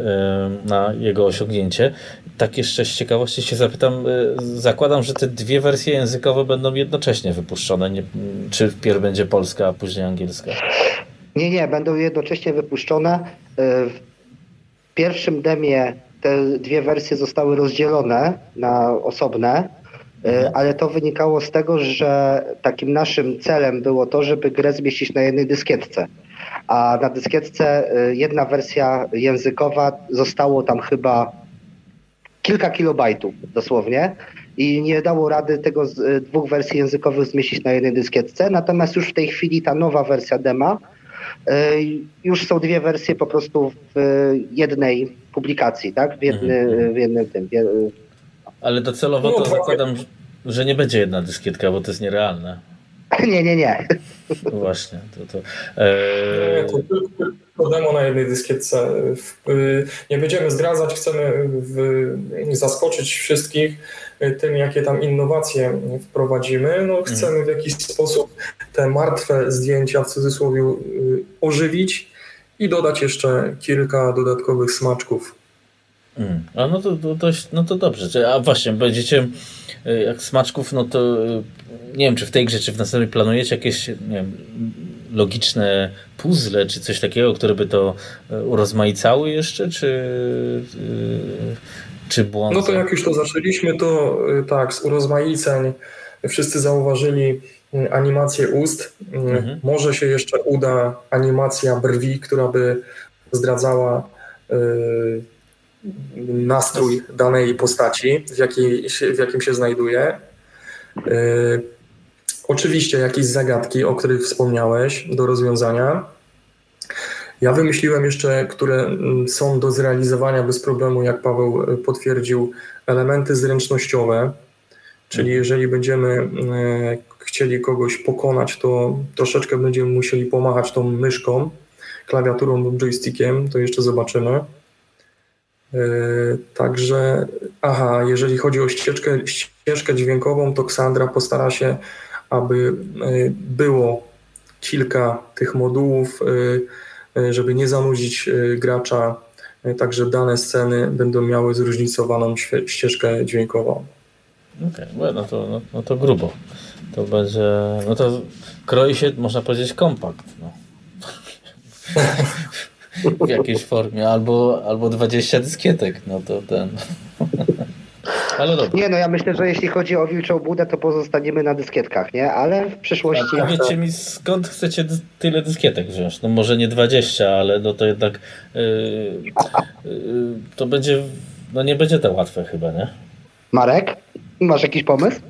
na jego osiągnięcie tak jeszcze z ciekawości się zapytam, zakładam, że te dwie wersje językowe będą jednocześnie wypuszczone, nie, czy wpierw będzie polska, a później angielska? Nie, nie, będą jednocześnie wypuszczone. W pierwszym demie te dwie wersje zostały rozdzielone na osobne, y, mhm. ale to wynikało z tego, że takim naszym celem było to, żeby grę zmieścić na jednej dyskietce. A na dyskietce jedna wersja językowa zostało tam chyba kilka kilobajtów dosłownie i nie dało rady tego z y, dwóch wersji językowych zmieścić na jednej dyskietce. Natomiast już w tej chwili ta nowa wersja dema, już są dwie wersje po prostu w jednej publikacji, tak? W, jedny, mhm. w jednym tym. Ale docelowo to no, zakładam, że nie będzie jedna dyskietka, bo to jest nierealne. [LAUGHS] Nie, nie, nie. No właśnie. To, to, e... to demo na jednej dyskietce. Nie będziemy zdradzać, chcemy zaskoczyć wszystkich tym, jakie tam innowacje wprowadzimy. No, chcemy w jakiś sposób te martwe zdjęcia w cudzysłowie y, ożywić i dodać jeszcze kilka dodatkowych smaczków. Mm. A no to, to, dość, no to dobrze. A właśnie, będziecie y, jak smaczków, no to y, nie wiem, czy w tej grze, czy w następnej planujecie jakieś nie wiem, logiczne puzzle, czy coś takiego, które by to y, urozmaicały jeszcze, czy, czy błąd? No to jak już to zaczęliśmy, to tak, z urozmaiceń wszyscy zauważyli animację ust. Mhm. Może się jeszcze uda animacja brwi, która by zdradzała nastrój danej postaci, w, jakiej, w jakim się znajduje. Oczywiście jakieś zagadki, o których wspomniałeś, do rozwiązania. Ja wymyśliłem jeszcze, które mm, są do zrealizowania bez problemu, jak Paweł e, potwierdził, elementy zręcznościowe. Czyli mhm. jeżeli będziemy e, chcieli kogoś pokonać, to troszeczkę będziemy musieli pomachać tą myszką, klawiaturą lub joystickiem, to jeszcze zobaczymy. E, także, aha, jeżeli chodzi o ścieżkę, ścieżkę dźwiękową, to Ksandra postara się, aby e, było kilka tych modułów, e, żeby nie zanudzić gracza. Także dane sceny będą miały zróżnicowaną ścieżkę dźwiękową. Okej, okay, no, to, no, no, to grubo. To będzie, no to kroi się, można powiedzieć, kompakt. No. [LAUGHS] w jakiejś formie, albo, albo 20 dyskietek, no to ten... [LAUGHS] Ale dobra. Nie, no ja myślę, że jeśli chodzi o wilczą budę, to pozostaniemy na dyskietkach, nie? Ale w przyszłości... A powiedzcie mi, skąd chcecie tyle dyskietek wziąć? No może nie 20, ale no to jednak yy, yy, to będzie, no nie będzie to łatwe chyba, nie? Marek, masz jakiś pomysł?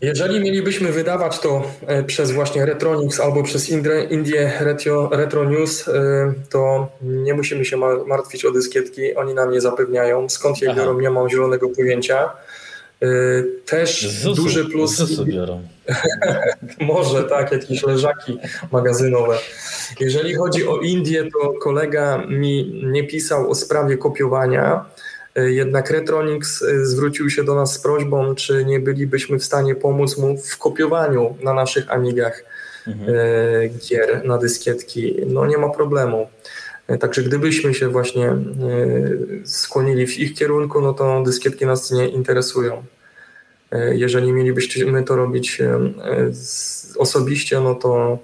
Jeżeli mielibyśmy wydawać to e, przez właśnie Retronix albo przez Indie Retro, Retro News, e, to nie musimy się martwić o dyskietki, oni nam je zapewniają. Skąd je Aha. biorą, nie mam zielonego pojęcia. E, też Zusu, duży plus. Zusu biorą. [LAUGHS] Może tak, jakieś leżaki magazynowe. Jeżeli chodzi o Indię, to kolega mi nie pisał o sprawie kopiowania jednak Retronix e, zwrócił się do nas z prośbą, czy nie bylibyśmy w stanie pomóc mu w kopiowaniu na naszych Amigach mhm. E, gier na dyskietki. No nie ma problemu. Także gdybyśmy się właśnie skłonili w ich kierunku, no to dyskietki nas nie interesują. Jeżeli mielibyśmy to robić osobiście, no to,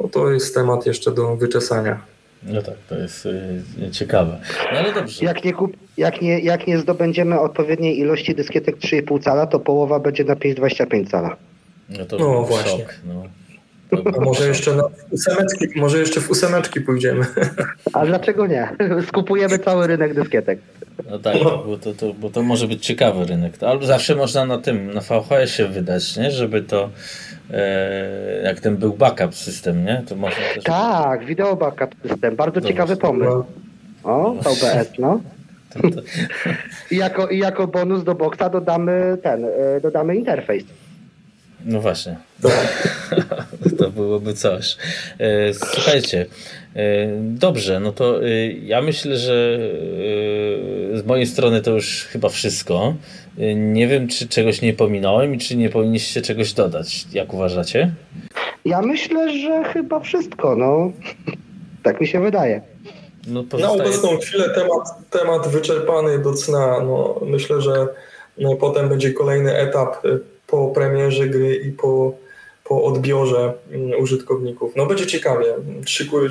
no to jest temat jeszcze do wyczesania. No tak, to jest y, ciekawe. No ale dobrze. Jak nie, kup, jak, nie, jak nie zdobędziemy odpowiedniej ilości dyskietek 3,5 cala, to połowa będzie na 5,25 cala. No to no właśnie. Szok, no. A może jeszcze, na ósemeczki, może jeszcze w ósemeczki pójdziemy. A dlaczego nie? Skupujemy cały rynek dyskietek. No tak, bo to, to, bo to może być ciekawy rynek. Albo zawsze można na tym, na VHS się wydać, nie? żeby to e, jak ten był backup system, nie? To można też... Tak, wideo backup system. Bardzo Dobrze. ciekawy pomysł. O, VBS, no. [LAUGHS] I jako, I jako bonus do boksa dodamy ten, e, dodamy interfejs. No właśnie. [LAUGHS] To, byłoby coś. E, słuchajcie, e, dobrze, no to e, ja myślę, że z mojej strony to już chyba wszystko. Nie wiem, czy czegoś nie pominąłem i czy nie powinniście czegoś dodać. Jak uważacie? Ja myślę, że chyba wszystko, no. [LAUGHS] Tak mi się wydaje. No, pozostaje... Na obecną chwilę temat, temat wyczerpany do cna. No, myślę, że no, potem będzie kolejny etap po premierze gry i po, po odbiorze mm, użytkowników. No będzie ciekawie, szykuje,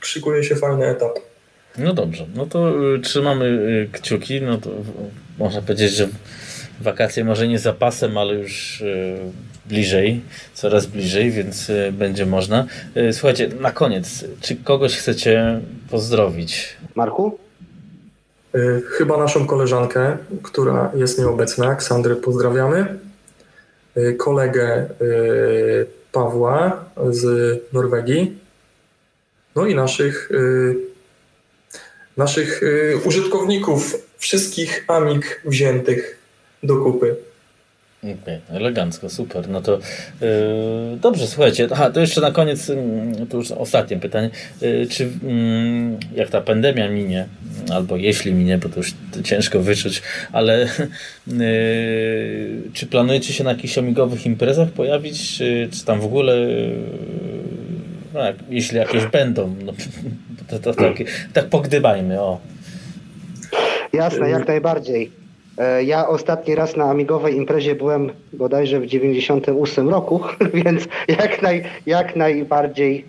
szykuje się fajny etap. No dobrze, no to y, trzymamy y, kciuki, no to można powiedzieć, że wakacje może nie zapasem, ale już y, bliżej, coraz bliżej, więc będzie można. Słuchajcie, na koniec, czy kogoś chcecie pozdrowić? Marku? Chyba naszą koleżankę, która jest nieobecna, Ksandrę pozdrawiamy. Y, kolegę y, Pawła z Norwegii, no i naszych, y, naszych użytkowników, wszystkich Amik wziętych do kupy. Okay, elegancko, super. No to yy, dobrze, słuchajcie. Aha, to jeszcze na koniec, yy, to już ostatnie pytanie. Yy, czy yy, jak ta pandemia minie, albo jeśli minie, bo to już ciężko wyczuć, ale yy, czy planujecie się na jakichś amigowych imprezach pojawić, czy, czy tam w ogóle, yy, no jak, jeśli jakieś będą, no, to, to, to tak, tak pogdybajmy, o. Jasne, jak najbardziej. E, ja ostatni raz na amigowej imprezie byłem bodajże w 98 roku, [LAUGHS] więc jak, naj, jak najbardziej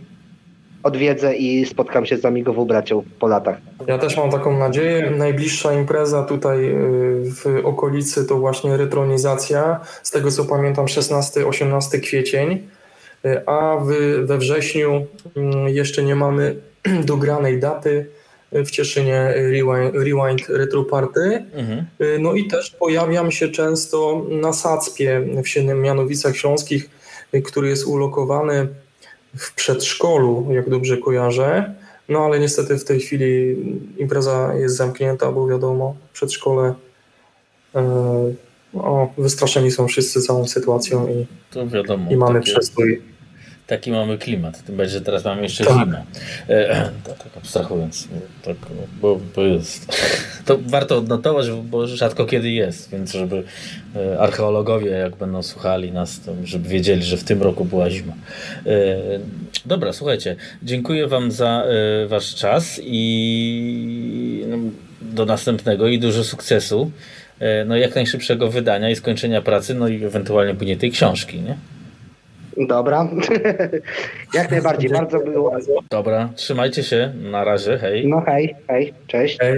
odwiedzę i spotkam się z amigową bracią po latach. Ja też mam taką nadzieję. Najbliższa impreza tutaj e, w okolicy to właśnie retronizacja. Z tego co pamiętam 16-18 kwiecień, e, a we wrześniu mm, jeszcze nie mamy [CLEARS THROAT] dogranej daty w Cieszynie Rewind, Rewind Retro Party. Mhm. No i też pojawiam się często na Sacpie w Mianowicach Śląskich, który jest ulokowany w przedszkolu, jak dobrze kojarzę. No ale niestety w tej chwili impreza jest zamknięta, bo wiadomo, przedszkole e, o, wystraszeni są wszyscy całą sytuacją i, to wiadomo, i mamy takie... przestój taki mamy klimat. Tym bardziej, że teraz mamy jeszcze tak. zimę. E, [CLEARS THROAT] tak abstrahując, tak, bo, bo jest. To warto odnotować, bo rzadko kiedy jest, więc żeby e, archeologowie, jak będą słuchali nas, to żeby wiedzieli, że w tym roku była zima. E, dobra, słuchajcie, dziękuję Wam za e, Wasz czas i no, do następnego i dużo sukcesu. E, no jak najszybszego wydania i skończenia pracy, no i ewentualnie później tej książki, nie? Dobra. [LAUGHS] Jak najbardziej, bardzo było. Dobra, trzymajcie się. Na razie, hej. No hej, hej, cześć. Hej.